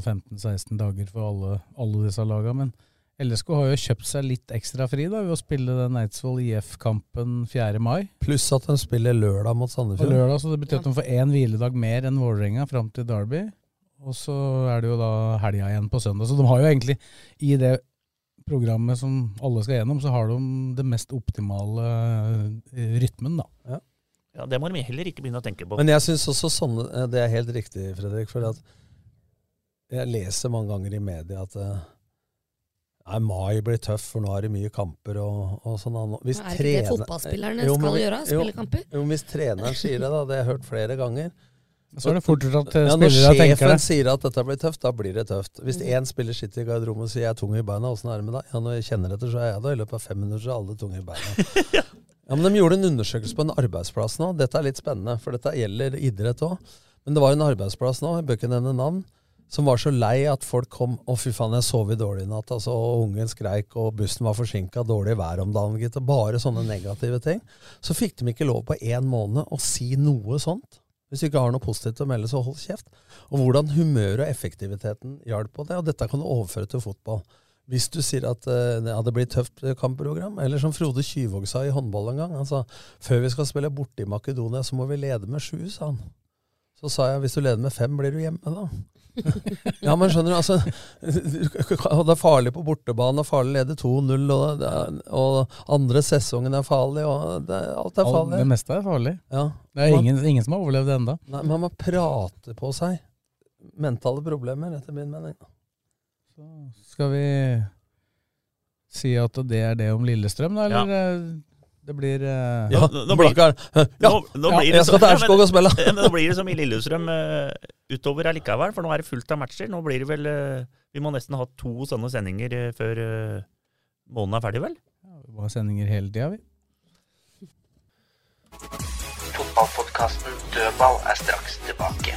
15-16 dager for alle, alle disse lagene. Men LSK har jo kjøpt seg litt ekstra fri da, ved å spille den Eidsvoll IF-kampen 4. mai. Pluss at de spiller lørdag mot Sandefjord. Sandefjord. lørdag, så Det betyr at de får én hviledag mer enn Vålerenga fram til Derby. Og så er det jo da helga igjen på søndag. Så de har jo egentlig i det programmet som alle skal gjennom, så har de det mest optimale eh, rytmen, da. Ja. Ja, Det må de heller ikke begynne å tenke på. Men jeg syns også sånne eh, Det er helt riktig, Fredrik. For at jeg leser mange ganger i media at eh, Nei, mai blir tøff, for nå er det mye kamper og, og sånn. Hvis Er ikke det trener- fotballspillerne Jo, men- skal gjøre, spille kamper? Jo, jo, hvis treneren sier det, da, det har jeg hørt flere ganger Så er det fort gjort at, spillere ja, Når sjefen det. sier at dette blir tøft, da blir det tøft. Hvis én spiller sitter i garderoben og sier jeg er tung i beina, åssen er det med deg? Ja, når jeg kjenner etter, så er jeg det. I løpet av fem minutter så er alle tunge i beina. Ja, men De gjorde en undersøkelse på en arbeidsplass nå. Dette er litt spennende, for dette gjelder idrett òg. Men det var en arbeidsplass nå, jeg bør ikke nevne navn, som var så lei at folk kom Å, fy faen, jeg sov i dårlig i natt. Altså, og ungen skreik, og bussen var forsinka, dårlig vær om dagen, gitt. og Bare sånne negative ting. Så fikk de ikke lov på én måned å si noe sånt. Hvis du ikke har noe positivt å melde, så hold kjeft. Og hvordan humøret og effektiviteten hjalp på det. Og dette kan du overføre til fotball. Hvis du sier at ja, det blir tøft eh, kampprogram, eller som Frode Kyvåg sa i håndball en gang altså, Før vi skal spille borte i Makedonia, så må vi lede med sju, sa han. Så sa jeg hvis du leder med fem, blir du hjemme, da. ja, men skjønner du, altså Det er farlig på bortebane, og farlig å lede 2-0, og, og andre sesongen er farlig, og det, alt er farlig. Det meste er farlig. Ja. Det er Man- ingen, ingen som har overlevd det ennå. Man må prate på seg. Mentale problemer, etter min mening. Skal vi si at det er det om Lillestrøm, da? Eller eh, det blir uh, Ja, Nå- nå blir-. Ja, Nå- nå blir det jeg skal så- til Aurskog og spille. Ja, men Nå blir det som i Lillestrøm uh, utover allikevel, for nå er det fullt av matcher. Nå blir det vel uh, Vi må nesten ha to sånne sendinger før uh, måneden er ferdig, vel? Vi må ha sendinger hele tida, vi. Fotballpodkasten Dødball er straks tilbake.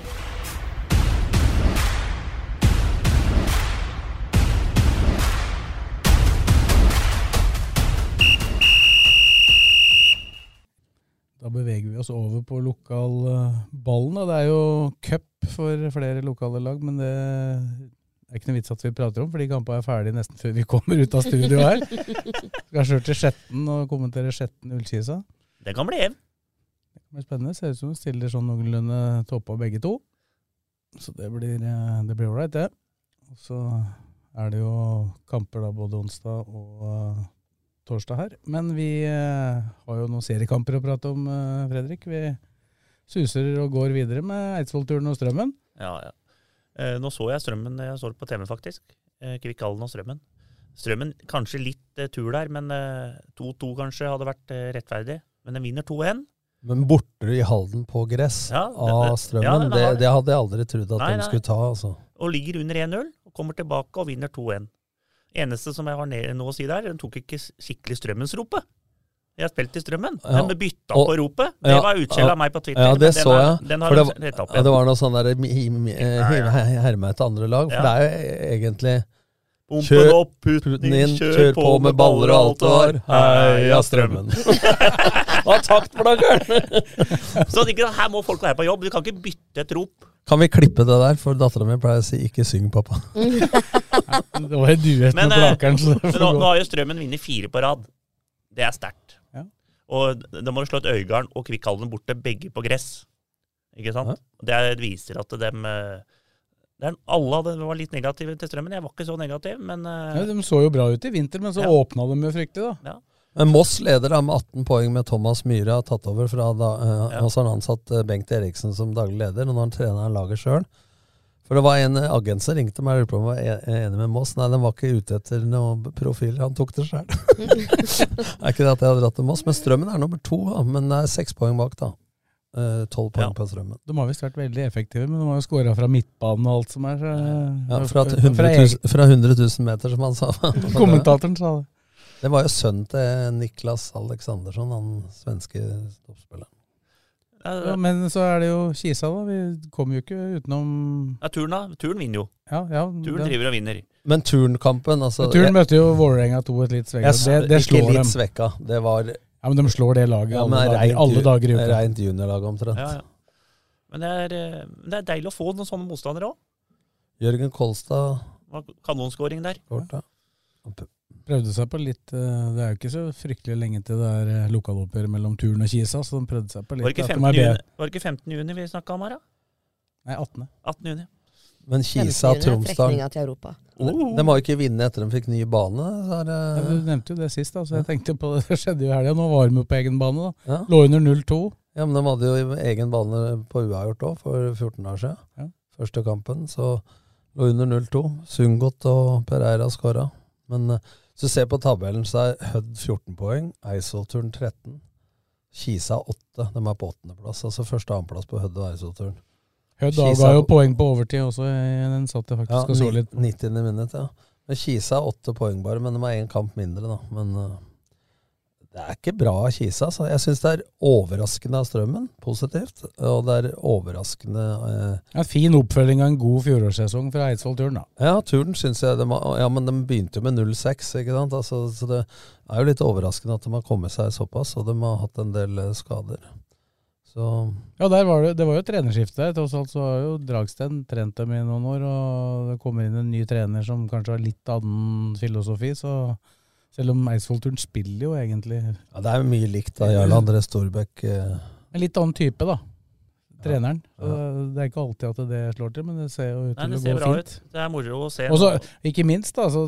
Beveger oss over på lokalballen. da. Det er jo cup for flere lokale lag, men det er ikke noe vits at vi prater om, for de kampene er ferdige nesten før vi kommer ut av studio her. Skal kjøre til Skjetten og kommentere Skjetten Ullkisa. Det kan bli jevn. Det blir spennende. Ser ut som hun stiller sånn noenlunde toppa begge to. Så det blir eh, det blir ålreit, det. Og så er det jo kamper da både onsdag og eh, torsdag her. Men vi eh, har jo noen seriekamper å prate om, eh, Fredrik. Vi suser og går videre med Eidsvollturen og Strømmen. Ja, ja. Eh, nå så jeg Strømmen, jeg så det på TV faktisk. Kvikkhallen og Strømmen. Strømmen kanskje litt tur der, men eh, 2-2 kanskje hadde vært rettferdig. Men den vinner 2-1. Men borte i Halden på gress Ja, det- av Strømmen, ja, den det, har- det hadde jeg aldri trodd at Nei, de skulle ta. altså. Og ligger under 1-0, kommer tilbake og vinner 2-1. Eneste som jeg har nå å si der, den tok ikke skikkelig strømmens rope. Jeg har spilt i Strømmen. Ja, Den bytta og- på ropet. Det ja, var utskjell av meg på Twitter. Ja, det men den så er- jeg. Den har For de det, opp ja, igjen. det var noe sånn der herme etter andre lag. For Ja. det er jo egentlig Pumpen Kjør- opp, putten inn, kjør, kjør på med baller og alt du har. Heia Strømmen. Hva takt for deg, Så ikke, her må folk være på jobb. Du kan ikke bytte et rop. Kan vi klippe det der? For dattera mi pleier å si 'ikke syng, pappa'. Det var en duett med plakeren. Blakeren. men nå, nå har jo Strømmen vunnet fire på rad. Det er sterkt. Ja. Og da må du slå et Øygarden og Kvikkhallen borte, begge på gress. Ikke sant? Det er- viser at dem er, Alle hadde, var litt negative til Strømmen. Jeg var ikke så negativ, men uh, Ja, de så jo bra ut i vinter, men så Ja. åpna de jo fryktelig, da. Men Moss leder da med 18 poeng med Thomas Myhre har tatt over fra da, uh, Ja. Og så har han ansatt eh, Bengt Eriksen som daglig leder, og nå har han trener han laget sjøl. For det var en agent som ringte meg og lurte på om jeg var e- enig med Moss. Nei, den var ikke ute etter noen profiler, han tok det sjøl. er ikke det at jeg hadde dratt til Moss, men Strømmen er nummer to, da, men det er seks poeng bak, da. Tolv poeng på Strømmen. De har visst vært veldig effektive, men de har jo skåra fra midtbanen og alt som er. Så, Ja, fra, 100 000, fra 100 000 meter, som han sa. Kommentatoren sa det. Det var jo sønnen til Niklas Aleksandersson, han svenske toppspilleren. Ja, men så er det jo Kisa, da. Vi kommer jo ikke utenom Ja, turen, da. Turen vinner jo. Ja, ja, Turen driver og vinner. Men turnkampen altså, Men Turen jeg- møtte jo Vålerenga 2 et litt svekka. Jeg det, Det, det ikke litt dem. svekka. Det var Ja, men de slår det laget Ja, alle, dager, rent alle dager i uka. Rent juniorlag, omtrent. Ja, ja. Men det er, eh, det er deilig å få noen sånne motstandere òg. Jørgen Kolstad Kanonskåring der. Kort, ja. Prøvde seg på litt eh, Det er jo ikke så fryktelig lenge til det er eh, lokaloppgjør mellom Turn og Kisa, så de prøvde seg på litt. Var det ikke 15. er juni, var det ikke 15. juni vi snakka om her, da? Nei, 18. 18. juni. Men Kisa og Tromsdal oh. de, må jo ikke vinne etter de fikk ny bane. Så er det, Ja, du nevnte jo det sist, da, så jeg tenkte på det. Det skjedde jo i helga. Nå var de jo på egen bane, da. Ja. Lå under 0-2. Ja, men de hadde jo egen bane på uavgjort òg, for 14 år siden. Ja. Første kampen, så lå under 0-2. Sungot og Pereira skåra. Men eh, hvis du ser på tabellen, så er Hødd 14 poeng, Eidsvollturen 13, Kisa 8. De er på åttendeplass. Altså første og annenplass på Hødd og Eidsvollturen. Hødd avga jo poeng på overtid også, i- den satt jeg faktisk og så litt på. 90. minutt, ja. Men Kisa er åtte poeng bare, men de har én kamp mindre, da. Men uh, det er ikke bra Kisa. Så jeg syns det er overraskende av Strømmen, positivt. Og det er overraskende uh, ja, fin oppfølging av en god fjorårssesong fra Eidsvoll-turen, da. Ja, turen syns jeg de Ja, men de begynte jo med 0-6, ikke sant. Altså, så det er jo litt overraskende at de har kommet seg såpass, og de har hatt en del eh, skader. Så Ja, der var det, det var jo trenerskifte. Tross alt så har jo Dragsten trent dem i noen år, og det kommer inn en ny trener som kanskje har litt annen filosofi, så selv om Eidsvoll-turen spiller jo egentlig ja, det er jo mye likt da, Jarl André Storbekk. Eh, En litt annen type, da. Treneren. Så Det er ikke alltid at det slår til, men det ser jo ut til det å ser gå bra fint. ut. Det er moro å se. Og så, ikke minst, da, så,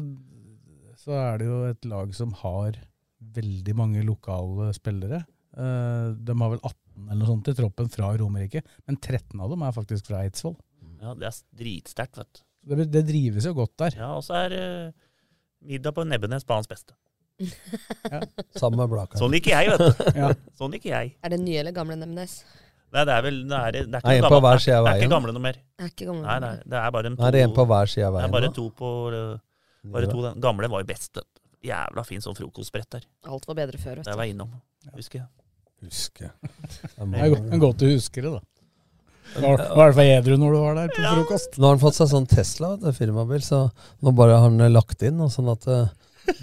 så er det jo et lag som har veldig mange lokale spillere. Eh, de har vel 18 eller noe sånt i troppen fra Romerike, men 13 av dem er faktisk fra Eidsvoll. Ja, det er dritsterkt, vet du. Det, det drives jo godt der. Ja, og så er uh, middag på Nebbenes banens beste. Sammen med Blaker. Sånn liker jeg, vet du. Ja. Sånn liker jeg. Er det nye eller gamle Nebbenes? Nei, det er vel det er, det er ikke Nei, noe en på hver side av Det er ikke gamle noe mer. Det Er ikke gamle Nei, nei, det er bare en to, er det en på hver side av veien. Det er bare to på uh, Bare to. Den gamle var jo best. Jævla fin sånn frokostbrett der. Alt var bedre før, vet Der var jeg innom, husker jeg. Husker Det er go- godt du husker det, da. Du var du i hvert fall edru når du var der på frokost. Nå har han fått seg sånn Tesla, det er firmabil, så nå bare har han lagt inn og sånn at eh,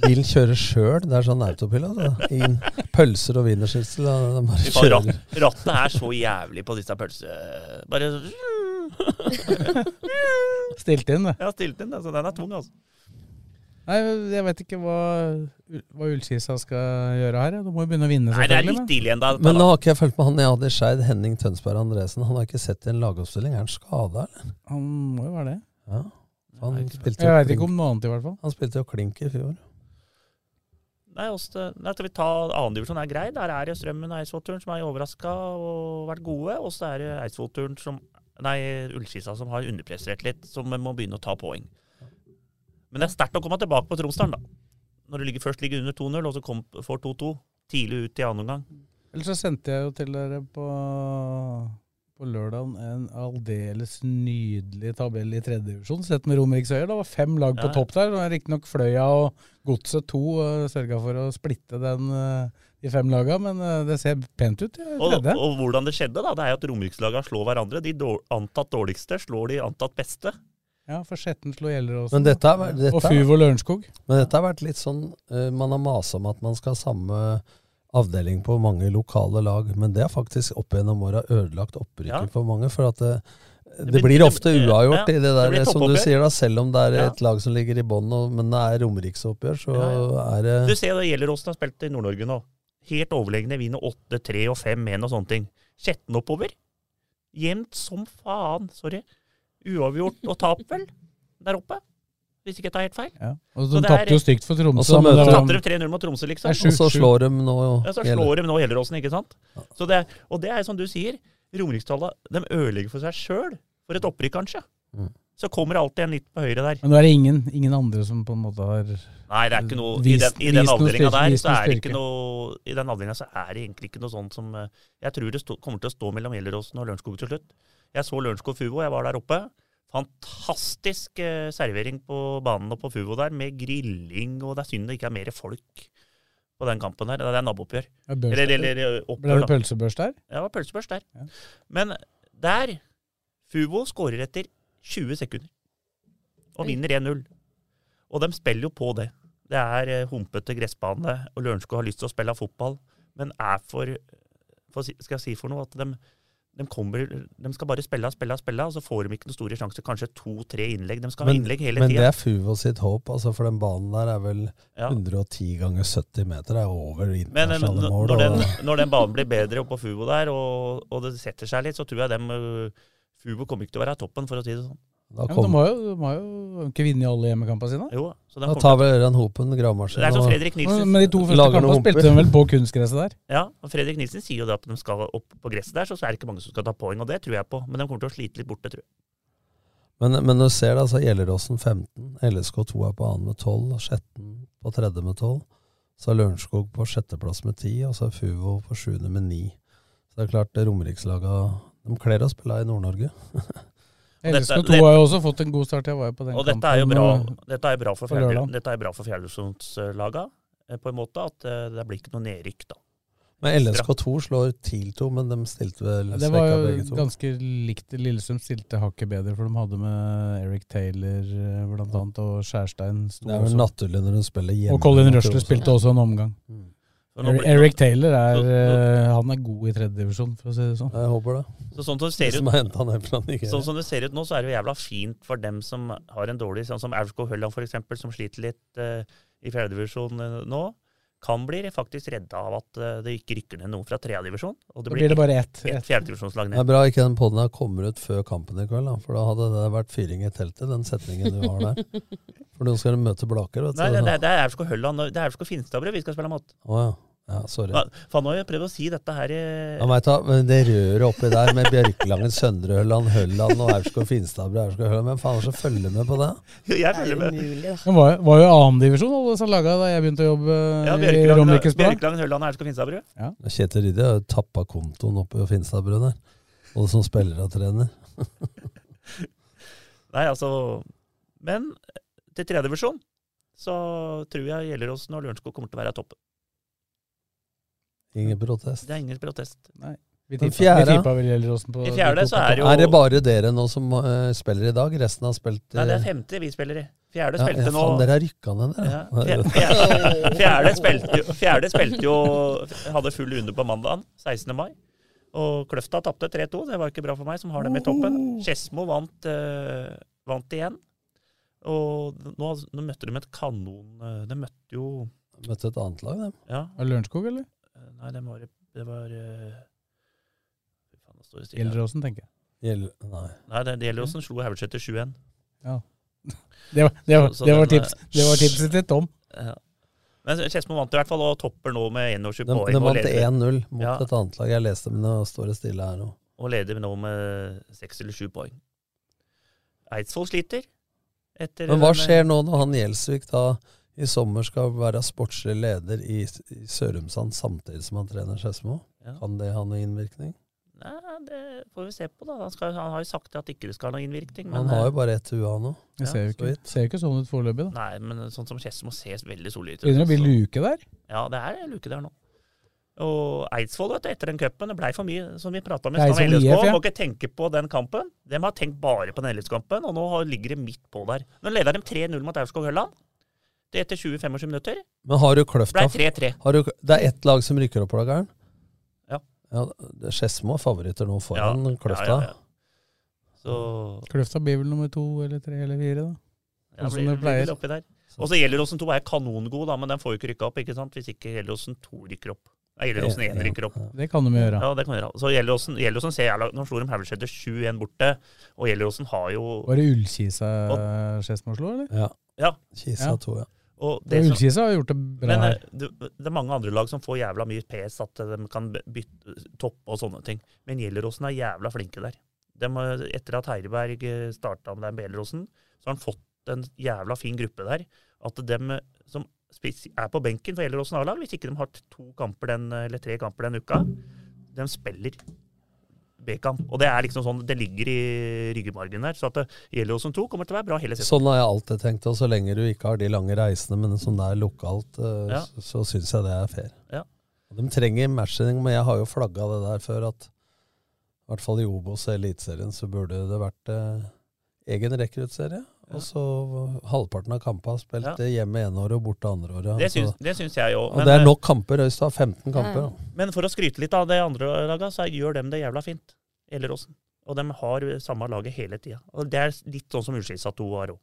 bilen kjører sjøl. Det er sånn autopilot. da. Inn pølser og wienerschnitzel. og den bare Fy faen, kjører. ratt, rattet er så jævlig på disse pølse... Bare Stilt inn, det. Ja, stilt inn. Altså, den er tung, altså. Nei, jeg vet ikke hva, hva Ullkisa skal gjøre her. ja. Du må jo begynne å vinne, Nei, det er litt tidlig ennå. Men nå har ikke jeg fulgt med han jeg hadde i Skeid, Henning Tønsberg Andresen. Han har ikke sett i en lagoppstilling. Er han skada, eller? Han må jo være det. Ja. Han spilte Jeg veit ikke om noe annet, i hvert fall. Han spilte jo klink i fjor. Nei, også, nei, skal vi ta Annendivisjon er grei. Der er det Strømmen og Eidsvollturen som er overraska og vært gode. Og så er det Eidsvollturen som Nei, Ullskisa som har underprestert litt, som må begynne å ta poeng. Men det er sterkt å komme tilbake på Tromsdalen, da. Når du ligger, først ligger under 2-0, og så kom, får 2-2 tidlig ut i annen omgang. Ellers så sendte jeg jo til dere på, på lørdagen en aldeles nydelig tabell i tredje divisjon, sett med Romeriksøyer. Det var fem lag på Ja. topp der. Riktignok Fløya og Godset 2 uh, sørga for å splitte den, i de fem laga, men eh, det ser pent ut i Og, og hvordan det skjedde, da, det er jo at romerikslagene slår hverandre. De antatt dårligste slår de antatt beste. Ja, for Skjetten slo Gjelleråsen. Men dette, er- dette, og Fyv og Lørenskog. Men dette har vært litt sånn eh, Man har masa om at man skal ha samme avdeling på mange lokale lag, men det har faktisk opp gjennom åra ødelagt opprykket Ja. for mange. For at det, det, blir- blir ofte uavgjort ja, i det der, det som du sier, da. Selv om det er Ja. et lag som ligger i bånn, men det er romeriksoppgjør, så Ja, er det Du ser det Gjelleråsen har spilt i Nord-Norge nå. Helt overlegne. Vinner 8-3 og 5-1 og sånne ting. Skjetten oppover. Jevnt som faen. Sorry. Uavgjort og tap, vel? Der oppe. Hvis ikke jeg tar helt feil. Ja. Og Så de tapte jo stygt for Tromsø. Og så men de 3-0 mot Tromsø, liksom. Og så slår de nå Ja, så slår de nå Gjelleråsen, ikke sant? Så det, og det er som du sier, Romerikstallet de ødelegger for seg sjøl. For et opprykk, kanskje. Mm. Så kommer det alltid en litt på høyre der. Men nå er det ingen, ingen andre som på en måte har Nei, det er ikke noe I Vist- den, i den avdelinga der så er det ikke noe I den avdelinga så er det egentlig ikke noe sånt som eh, Jeg tror det stå, kommer til å stå mellom Gjelleråsen og Lørenskog til slutt. Jeg så Lørenskog Fuvo, jeg var der oppe. Fantastisk eh, servering på banen og på Fuvo der, med grilling, og det er synd det ikke er mer folk på den kampen der. Det er nabooppgjør. Ja, Eller, eller, eller Ble det pølsebørs der? Ja, det var pølsebørs der. Men der Fuvo skårer etter 20 sekunder og vinner 1-0. Og de spiller jo på det. Det er eh, humpete gressbane, og Lørenskog har lyst til å spille fotball, men er for, for Skal jeg si for noe? At de, de, kommer, de skal bare spille, spille, spille, og så får de ikke noen store sjanser. Kanskje to-tre innlegg. De skal ha innlegg hele men det er Fuvo sitt håp, altså, for den banen der er vel Ja. 110 ganger 70 meter. Det er over eh, internasjonale mål. når den, når den banen blir bedre oppå Fuvo der, og, og det setter seg litt, så tror jeg dem øh, Fuvo kommer ikke til å være toppen, for å si det sånn. Da Ja, men de har jo, de har jo ikke vunnet alle hjemmekampene sine. Jo, så Da tar vel Ørjan Hopen gravemaskin og Men de to første kampene spilte de vel på kunstgresset der. Ja, og Fredrik Nilsen sier jo det at de skal opp på gresset der, så er det ikke mange som skal ta poeng, og det tror jeg på. Men de kommer til å slite litt borte, tror jeg. Men, men du ser det, altså Gjelleråsen 15, LSK2 er på annen med 12, og Skjetten på tredje med 12. Så er Lørenskog på sjetteplass med 10, og så er Fuvo på sjuende med 9. Så det er klart, det Romerikslaga De kler å spille i Nord-Norge. Dette- LSK2 har jo også fått en god start. Jeg var jo på den Og dette er jo kampen, bra, og- dette er jo bra for, fjerde, dette er bra for fjerdedivisjonslaga, eh, på en måte, at eh, det blir ikke noe nedrykk, da. Men LSK2 slår TIL 2, men de stilte vel Det var jo ganske likt. Lillestrøm stilte hakket bedre, for de hadde med Eric Taylor bl.a. blant annet, og Skjærstein sto Det er vel naturlig når de spiller hjemme. Og Colin Rushler spilte også en omgang. Eric, blir- Eric Taylor er, eh, han er god i tredjedivisjon, for å si det sånn. Jeg håper det. Så sånn som det ser ut det ned. Sånn som det ser ut nå, så er det jo jævla fint for dem som har en dårlig Sånn som Aurskog Hølland, eksempel, som sliter litt uh, i fjerdedivisjon eh, nå. Kan bli faktisk redda av at uh, det ikke rykker ned noen fra tredjedivisjon. Og det blir det bare ett- ett ett. fjerdedivisjonslag Det er ned. bra ikke den poden her kommer ut før kampen i kveld, da, for da hadde det vært fyring i teltet, den setningen du har der. For nå skal du møte Blaker, vet du. Nei, det, er Aurskog Hølland Det er Aurskog Finstadbrød vi skal spille mot. Å ja. ja. Sorry. Faen, nå har jeg prøvd å si dette her i Ja, vet du, men det røret oppi der med Bjørkelangen, Søndre Hølland, Hølland og Aurskog Hølland, hvem faen er det som følger med på det? Jeg følger med. Det var, var jo annendivisjon alle disse laga da jeg begynte å jobbe Ja, i Romerikes Bjørkelangen Hølland og Aurskog Finstadbrød. Ja. Kjetil Rydde har jo tappa kontoen oppe i Finstadbrød der. Både som spiller og trener. Nei, altså Men til tredjevisjon, så tror jeg Gjelleråsen og Lørenskog kommer til å være toppen. Ingen protest. Det er ingen protest. Nei. Vi Den tippa, fjerde? vi I fjerde så er jo Er det bare dere nå som uh, spiller i dag? Resten har spilt Nei, det er eh, femte vi spiller i. Fjerde ja, spilte ja, nå Faen, dere har rykka ned, dere. Ja, fjerde, spilte jo, fjerde spilte jo Hadde full runde på mandagen, 16. mai. Og Kløfta tapte 3-2. Det var ikke bra for meg, som har dem i toppen. Skedsmo vant, uh, vant igjen. Og nå, nå møtte de et kanon eh, De møtte jo de Møtte et annet lag, dem. Ja. Var det Lørenskog, eller? Eh, Nei, det var, det var eh, Fy faen, nå står det stille. Gjelleråsen, tenker jeg. Gjell, nei. Nei, det, det gjelder åssen slo Haugeseter 7-1. Ja. Det var, det var, Så- så det var, den, tips, det var tipset til Tom. Ja. Men Skedsmo vant i hvert fall, og topper nå med 21 poeng. de og vant leder- 1-0 mot Ja, et annet lag. Jeg leste, men det står det stille her nå. og leder nå med 6 eller 7 poeng. Eidsvoll sliter. Etter Men hva skjer nå når han Gjelsvik da i sommer skal være sportslig leder i, i Sørumsand samtidig som han trener Skedsmo? Ja. Kan det ha noen innvirkning? Nei, det får vi se på, da. Han, skal, han har jo sagt at ikke det skal ha noen innvirkning. Han har jo eh, bare ett hue, nå. Det ser jo ikke, ser ikke sånn ut foreløpig, da. Nei, men sånn som Skedsmo ser veldig solid ut. Begynner å bli luke der. Ja, det er luke der nå. Og Eidsvoll, vet du, etter den cupen, det blei for mye, som vi prata om i Det stad LSK. Ja. Må ikke tenke på den kampen. De har tenkt bare på den LSK-kampen, og nå ligger de midt på der. Nå leder de 3-0 mot Aurskog-Hølland. Det er etter 20-25 minutter. Men har du Kløfta Ble 3-3. Det er ett lag som rykker opp, Lagaren? Ja. ja det- Skedsmo er favoritter nå foran Ja, Kløfta. ja, ja, ja. Så Kløfta blir vel nummer to eller tre eller fire, da. Ja, Sånn som blir, det blir pleier. vel oppi der. Og så Gjelleråsen 2 er kanongod, da, men den får jo ikke rykka opp ikke sant? hvis ikke Gjelleråsen 2 rykker opp. Nei, Gjelleråsen 1 rykker opp. Det kan de gjøre. Ja, det kan de gjøre. Så Gjelleråsen, Gjelleråsen ser jævla Nå slo de Haugeseter 7-1 borte, og Gjelleråsen har jo Var det Ullkisa Skedsmo slo, eller? Ja. Ja. Kisa Ja. to, ja. Og Det og Ullkisa har gjort det bra Men eh, her. det, det er mange andre lag som får jævla mye PS, at de kan bytte, toppe og sånne ting. Men Gjelleråsen er jævla flinke der. Eh, etter at Heireberg starta med den Beleråsen, så har han fått en jævla fin gruppe der. At dem eh, som er på benken for Helleråsen A-lag hvis ikke de har to kamper den, eller tre kamper den uka, de spiller B-kamp. Og det er liksom sånn, det ligger i ryggemargen der. Så at eh, Gjelleråsen 2 kommer til å være bra hele sesongen. Sånn har jeg alltid tenkt, og så lenge du ikke har de lange reisene, men som det er lokalt, eh, Ja. så, så syns jeg det er fair. Ja. De trenger matching, men jeg har jo flagga det der før at i hvert fall i Obos og Eliteserien så burde det vært eh, egen rekruttserie. Og så halvparten av kampene spilt Ja. eh, hjemme ene året og borte andre året. Det syns, det syns jeg òg. og det er nok kamper. Øystad har 15 kamper. da. Men for å skryte litt av det andre laga, så gjør dem det jævla fint. Gjelleråsen. Og de har samme laget hele tida. Og det er litt sånn som Ullskisa 2 har òg.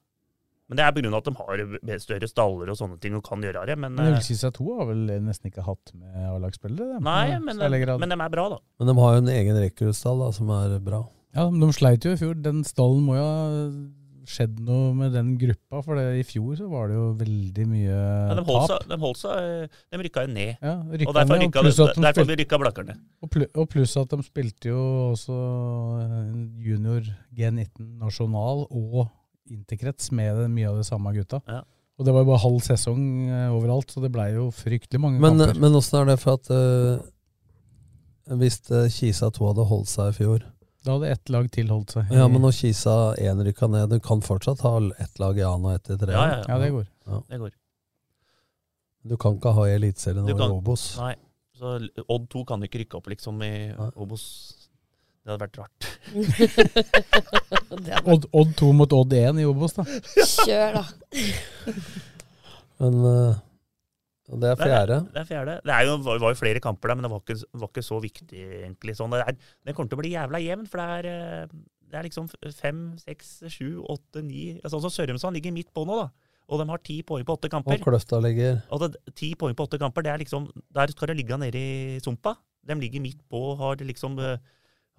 Men det er pga. at de har større staller og sånne ting og kan gjøre det. Men, Men eh, Ullkisa 2 har vel nesten ikke hatt med A-lagsspillere? nei, men, men de er bra, da. Men de har jo en egen rekruttstall som er bra. Ja, men de sleit jo i fjor. Den stallen må jo ha skjedd noe med den gruppa, for det, i fjor så var det jo veldig mye Ja, de holdt tap. seg, de, holdt seg, eh, de rykka jo ned. Ja, rykka og derfor, ned, og rykka, at de derfor spilte- rykka Blakkerne. Og, pl og pluss at de spilte jo også junior G19 nasjonal og interkrets med mye av de samme gutta. Ja. Og det var jo bare halv sesong eh, overalt, så det blei jo fryktelig mange Men, kamper. men åssen er det for at eh, Hvis Kisa 2 hadde holdt seg i fjor Da hadde ett lag til holdt seg. Ja, men når Kisa 1 rykka ned, du kan fortsatt ha ett lag i annen og ett i tre? Ja, ja, ja. Ja, det går. Ja. Det går. Du kan ikke ha i Eliteserien i Obos. Nei. Så Odd 2 kan ikke rykke opp liksom i Obos. Det hadde vært rart. Odd, Odd 2 mot Odd 1 i Obos, da. Kjør, da. Men og det er fjerde. Det er fjerde. Det er jo, var jo flere kamper der, men det var ikke, var ikke så viktig, egentlig. Sånn, det, er, det kommer til å bli jævla jevn, for det er, eh, det er liksom fem, seks, sju, åtte, ni Sånn som Sørumsand ligger midt på nå, da. Og de har ti poeng på åtte kamper. Og Kløfta ligger Og det, ti poeng på åtte kamper, det er liksom Der skal det ligge nede i sumpa. De ligger midt på, har liksom, eh,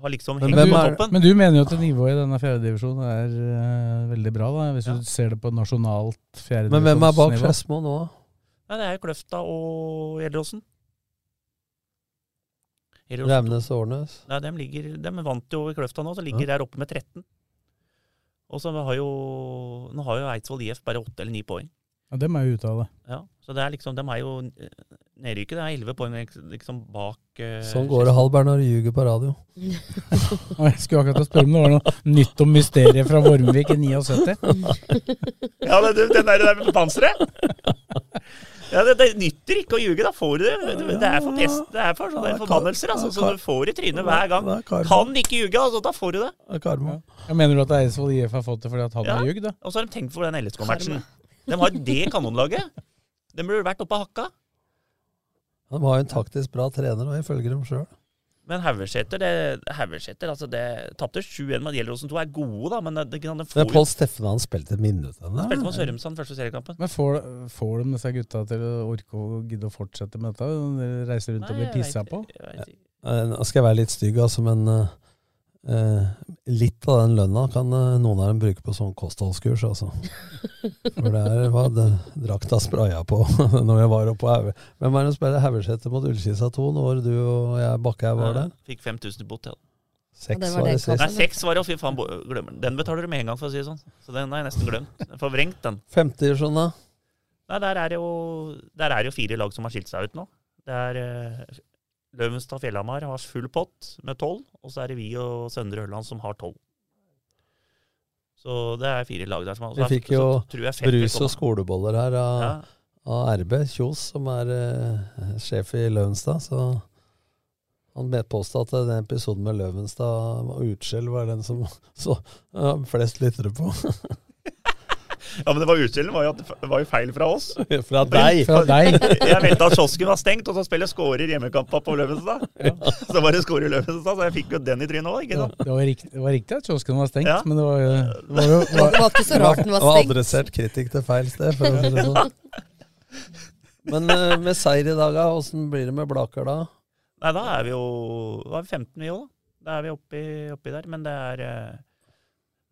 har liksom Men hengt du, på toppen. men du mener jo at nivået i denne fjerdedivisjonen er uh, veldig bra, da, hvis du ser det på nasjonalt fjerdedivisjonsnivå? Men hvem er bak Skedsmo nå, da? Nei, det er Kløfta og Gjelleråsen. Raunes og Årnes? Nei, de, ligger, de vant jo i Kløfta nå, så ligger der oppe med 13. Og så har jo, nå har jo Eidsvoll IF bare 8 eller 9 poeng. Ja, Dem er jo ute av det. Ja, så det er liksom, de er jo eh, nedrykket. Det er 11 poeng liksom bak uh, Sånn går det, Halvard, når du ljuger på radio. Jeg skulle akkurat spørre om det var noe nytt om mysteriet fra Vormvik i 79. Ja, det, det, den der, der med panseret! Ja, det, det nytter ikke å ljuge, da får du det. Det er for pest, det er for sånne forbannelser, altså, så du får i trynet hver gang. Kan ikke ljuge, altså, da får du det. Karma. Jeg mener du at Eidsvoll IF har fått det fordi at han Ja, har ljugd? da? Og så har de tenkt for den LSK-matchen. De har det kanonlaget. De burde vært oppe av hakka. De har jo en taktisk bra trener, og ifølge dem sjøl. Men Haugesæter, det- altså det tapte 7-1 med Gjelleråsen 2, er gode, da, men det, det, de Men får Pål Steffen han spilte et minutt Han Spilte mot Sørumsand første seriekampen. Men får, får de disse gutta til å orke å gidde å fortsette med dette? De reiser rundt og blir pissa på? Nå skal jeg være litt stygg, altså, men eh, eh, litt av den lønna kan eh, noen av dem bruke på sånn kostholdskurs, altså. For det er hva det, drakta spraya på når jeg var oppe på Hauge. Hvem var det som spilte Haugeseter mot Ullkisa 2 når du og jeg Bakkhaug var der? Fikk 5000 i bot, ja. Seks det var var det sist. Nei, seks var det, og fy faen, glemmer den. Den betaler du med en gang, for å si det sånn. Så den har jeg nesten glemt. Forvrengt, den. sånn, da? Nei, der er, jo, der er jo fire lag som har skilt seg ut nå. Det er eh, Løvenstad Fjellhamar har full pott med tolv, og så er det vi og Søndre Ørland som har tolv. Så det er fire lag der som har Vi fikk jo brus og skoleboller her av, Ja. av RB Kjos, som er eh, sjef i Løvenstad. Så han påstod at den episoden med Løvenstad og utskjell var den som så, ja, flest lyttere på. Ja, men det var utskjellen var jo, at det var jo feil fra oss. Fra deg. Fra deg. Jeg meldte at kiosken var stengt, og så spiller skårer hjemmekampa på Løvenstad. Så var det skårer Løvenstad, så jeg fikk jo den i trynet òg, ikke Ja, det, var riktig, det var riktig at kiosken var stengt, Ja. men det var jo det var, jo, det var, Det var ikke så rart den var stengt. Og var adressert kritikk til feil sted, for å si det sånn. Men eh, med seier i dag, da, åssen blir det med Blaker da? Nei, da er vi jo Da er vi 15 vi òg, da. Da er vi oppi, oppi der. Men det er eh,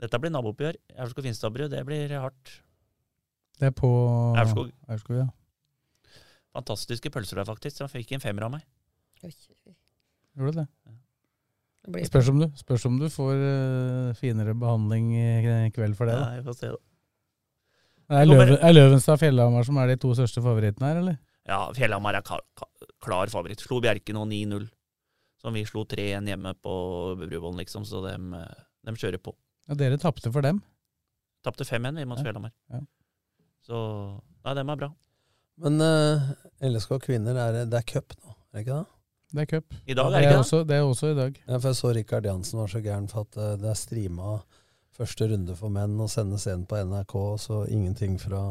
Dette blir nabooppgjør. Aurskog-Finstadbru, det blir hardt. det er på Aurskog. Aurskog, ja. Fantastiske pølser der, faktisk. Jeg fikk en femmer av meg. Oi. Gjorde det? Det Spørs om du, spørs om du får uh, finere behandling i kveld for det. Ja, Da. vi får se, da. Er, Løven, er Løvenstad og Fjellhamar som er de to største favorittene her, eller? Ja, Fjellhamar er ka- ka- klar favoritt. Slo Bjerke nå 9-0. Som vi slo 3-1 hjemme på Bruvollen, liksom. Så dem, eh, dem kjører på. Ja, dere tapte for dem. Tapte 5-1 vi mot Ja, Fjellhamar. ja. Så Nei, dem er bra. Men uh, LSK kvinner, er, det er cup nå, er det ikke det? Det er cup. I dag er det ikke det? Også, det er også i dag. Ja, for jeg så Rikard Jansen var så gæren for at uh, det er streama første runde for menn og sendes en på NRK, så ingenting fra,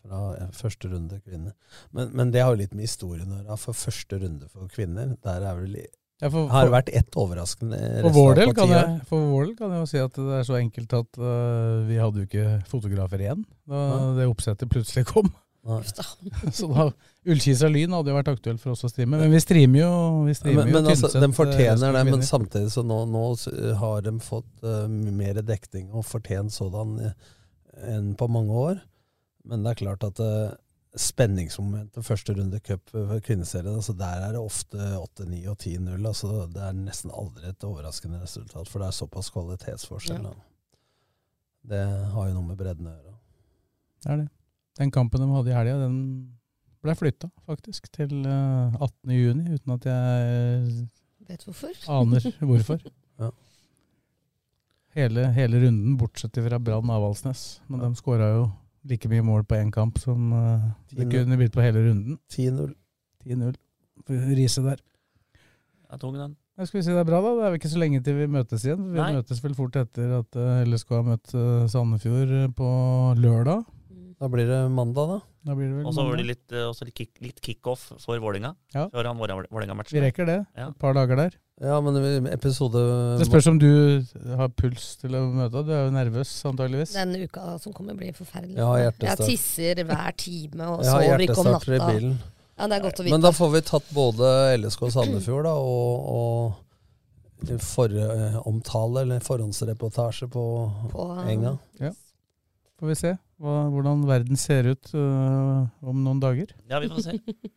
fra ja, første runde kvinner. Men, men det har jo litt med historien å gjøre. For første runde for kvinner, der er vel Ja, for- har det vært ett overraskende For vår, del kan jeg, for vår del kan jeg jo si at det er så enkelt at uh, vi hadde jo ikke fotografer igjen da Nei. det oppsettet plutselig kom. Så da, Ullkisa Lyn hadde jo vært aktuelt for oss å streame, men vi streamer jo, vi streamer men, men jo altså, de øh, fortjener det, men samtidig så nå, nå har de fått uh, mer dekning og fortjent sådan eh, enn på mange år. Men det er klart at uh, spenningsmomentet første runde cup for kvinneserien, altså der er det ofte 8-9 og 10-0. Altså det er nesten aldri et overraskende resultat, for det er såpass kvalitetsforskjell. Ja. Det har jo noe med bredden å gjøre. Det er det. Den kampen de hadde i helga, den ble flytta faktisk til øh, 18. juni, uten at jeg Vet hvorfor? aner hvorfor. Ja. Hele, hele runden, bortsett fra Brann Avaldsnes. Men de skåra jo like mye mål på én kamp som uh, det kunne blitt på hele runden. 10-0. 10-0. Riise der. Ja, tung den. Jeg skal vi si det er bra, da? Det er vel ikke så lenge til vi møtes igjen. Vi Nei. møtes vel fort etter at eh, LSK har møtt eh, Sandefjord på lørdag. Da blir det mandag, da. Da blir det vel Og så blir det litt, litt, kickoff kick- litt for Vålinga Ja. Før han Vålinga-matchen. Vi rekker det. Ja. Et par dager der. Ja, men episode Det spørs om du har puls til å møte. Du er jo nervøs, antageligvis. Den uka som kommer, blir forferdelig. Jeg jeg tisser hver time og sover ikke om natta. i bilen. Ja, det er godt å vite. Men da får vi tatt både LSK Sandefjord da, og, og foromtale, eller forhåndsreportasje på, På- Enga. Ja. Får vi se hvordan verden ser ut uh, om noen dager. Ja, vi får se.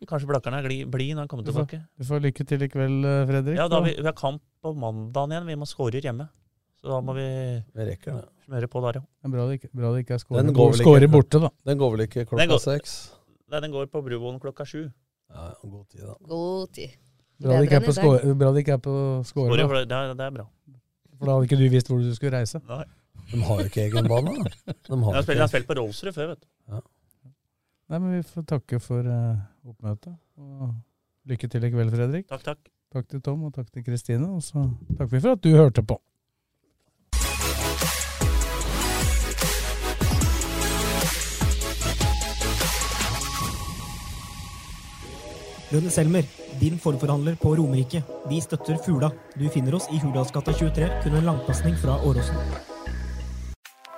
Kanskje Blakkaren er blid når han kommer Du får, tilbake. du får lykke til i kveld, øh, Fredrik. Ja, da vi, vi har kamp på mandagen igjen. Vi må skåre hjemme. Så da må vi Vi rekker ja. smøre på der, ja. Det er bra det ikke, bra det ikke er Den går vel ikke- borte, da. Den går vel ikke Den klokka går- seks? Nei, den går på Bruvollen klokka sju. Ja, god tid, da. God tid. Bra det er skåre, bra det ikke er på score. Det, det er bra. For da hadde ikke du visst hvor du skulle reise. Nei. De har jo ikke egen bane. De har Jeg har spilt, jeg har spilt på Rolsrud før, vet du. Nei, men vi får takke for uh, oppmøtet. Og lykke til i kveld, Fredrik. Takk, takk. Takk til Tom, og takk til Kristine. Og så takker vi for at du hørte på. Rønne Selmer, din forforhandler på Romerike. Vi støtter Fula. Du finner oss i Hurdalsgata 23, kun en langpasning fra Åråsen.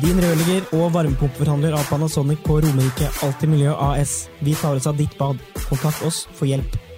Din rørlegger og varmepumpeforhandler av Panasonic på Romerike Alltid Miljø AS. Vi tar oss av ditt bad. Kontakt oss for hjelp.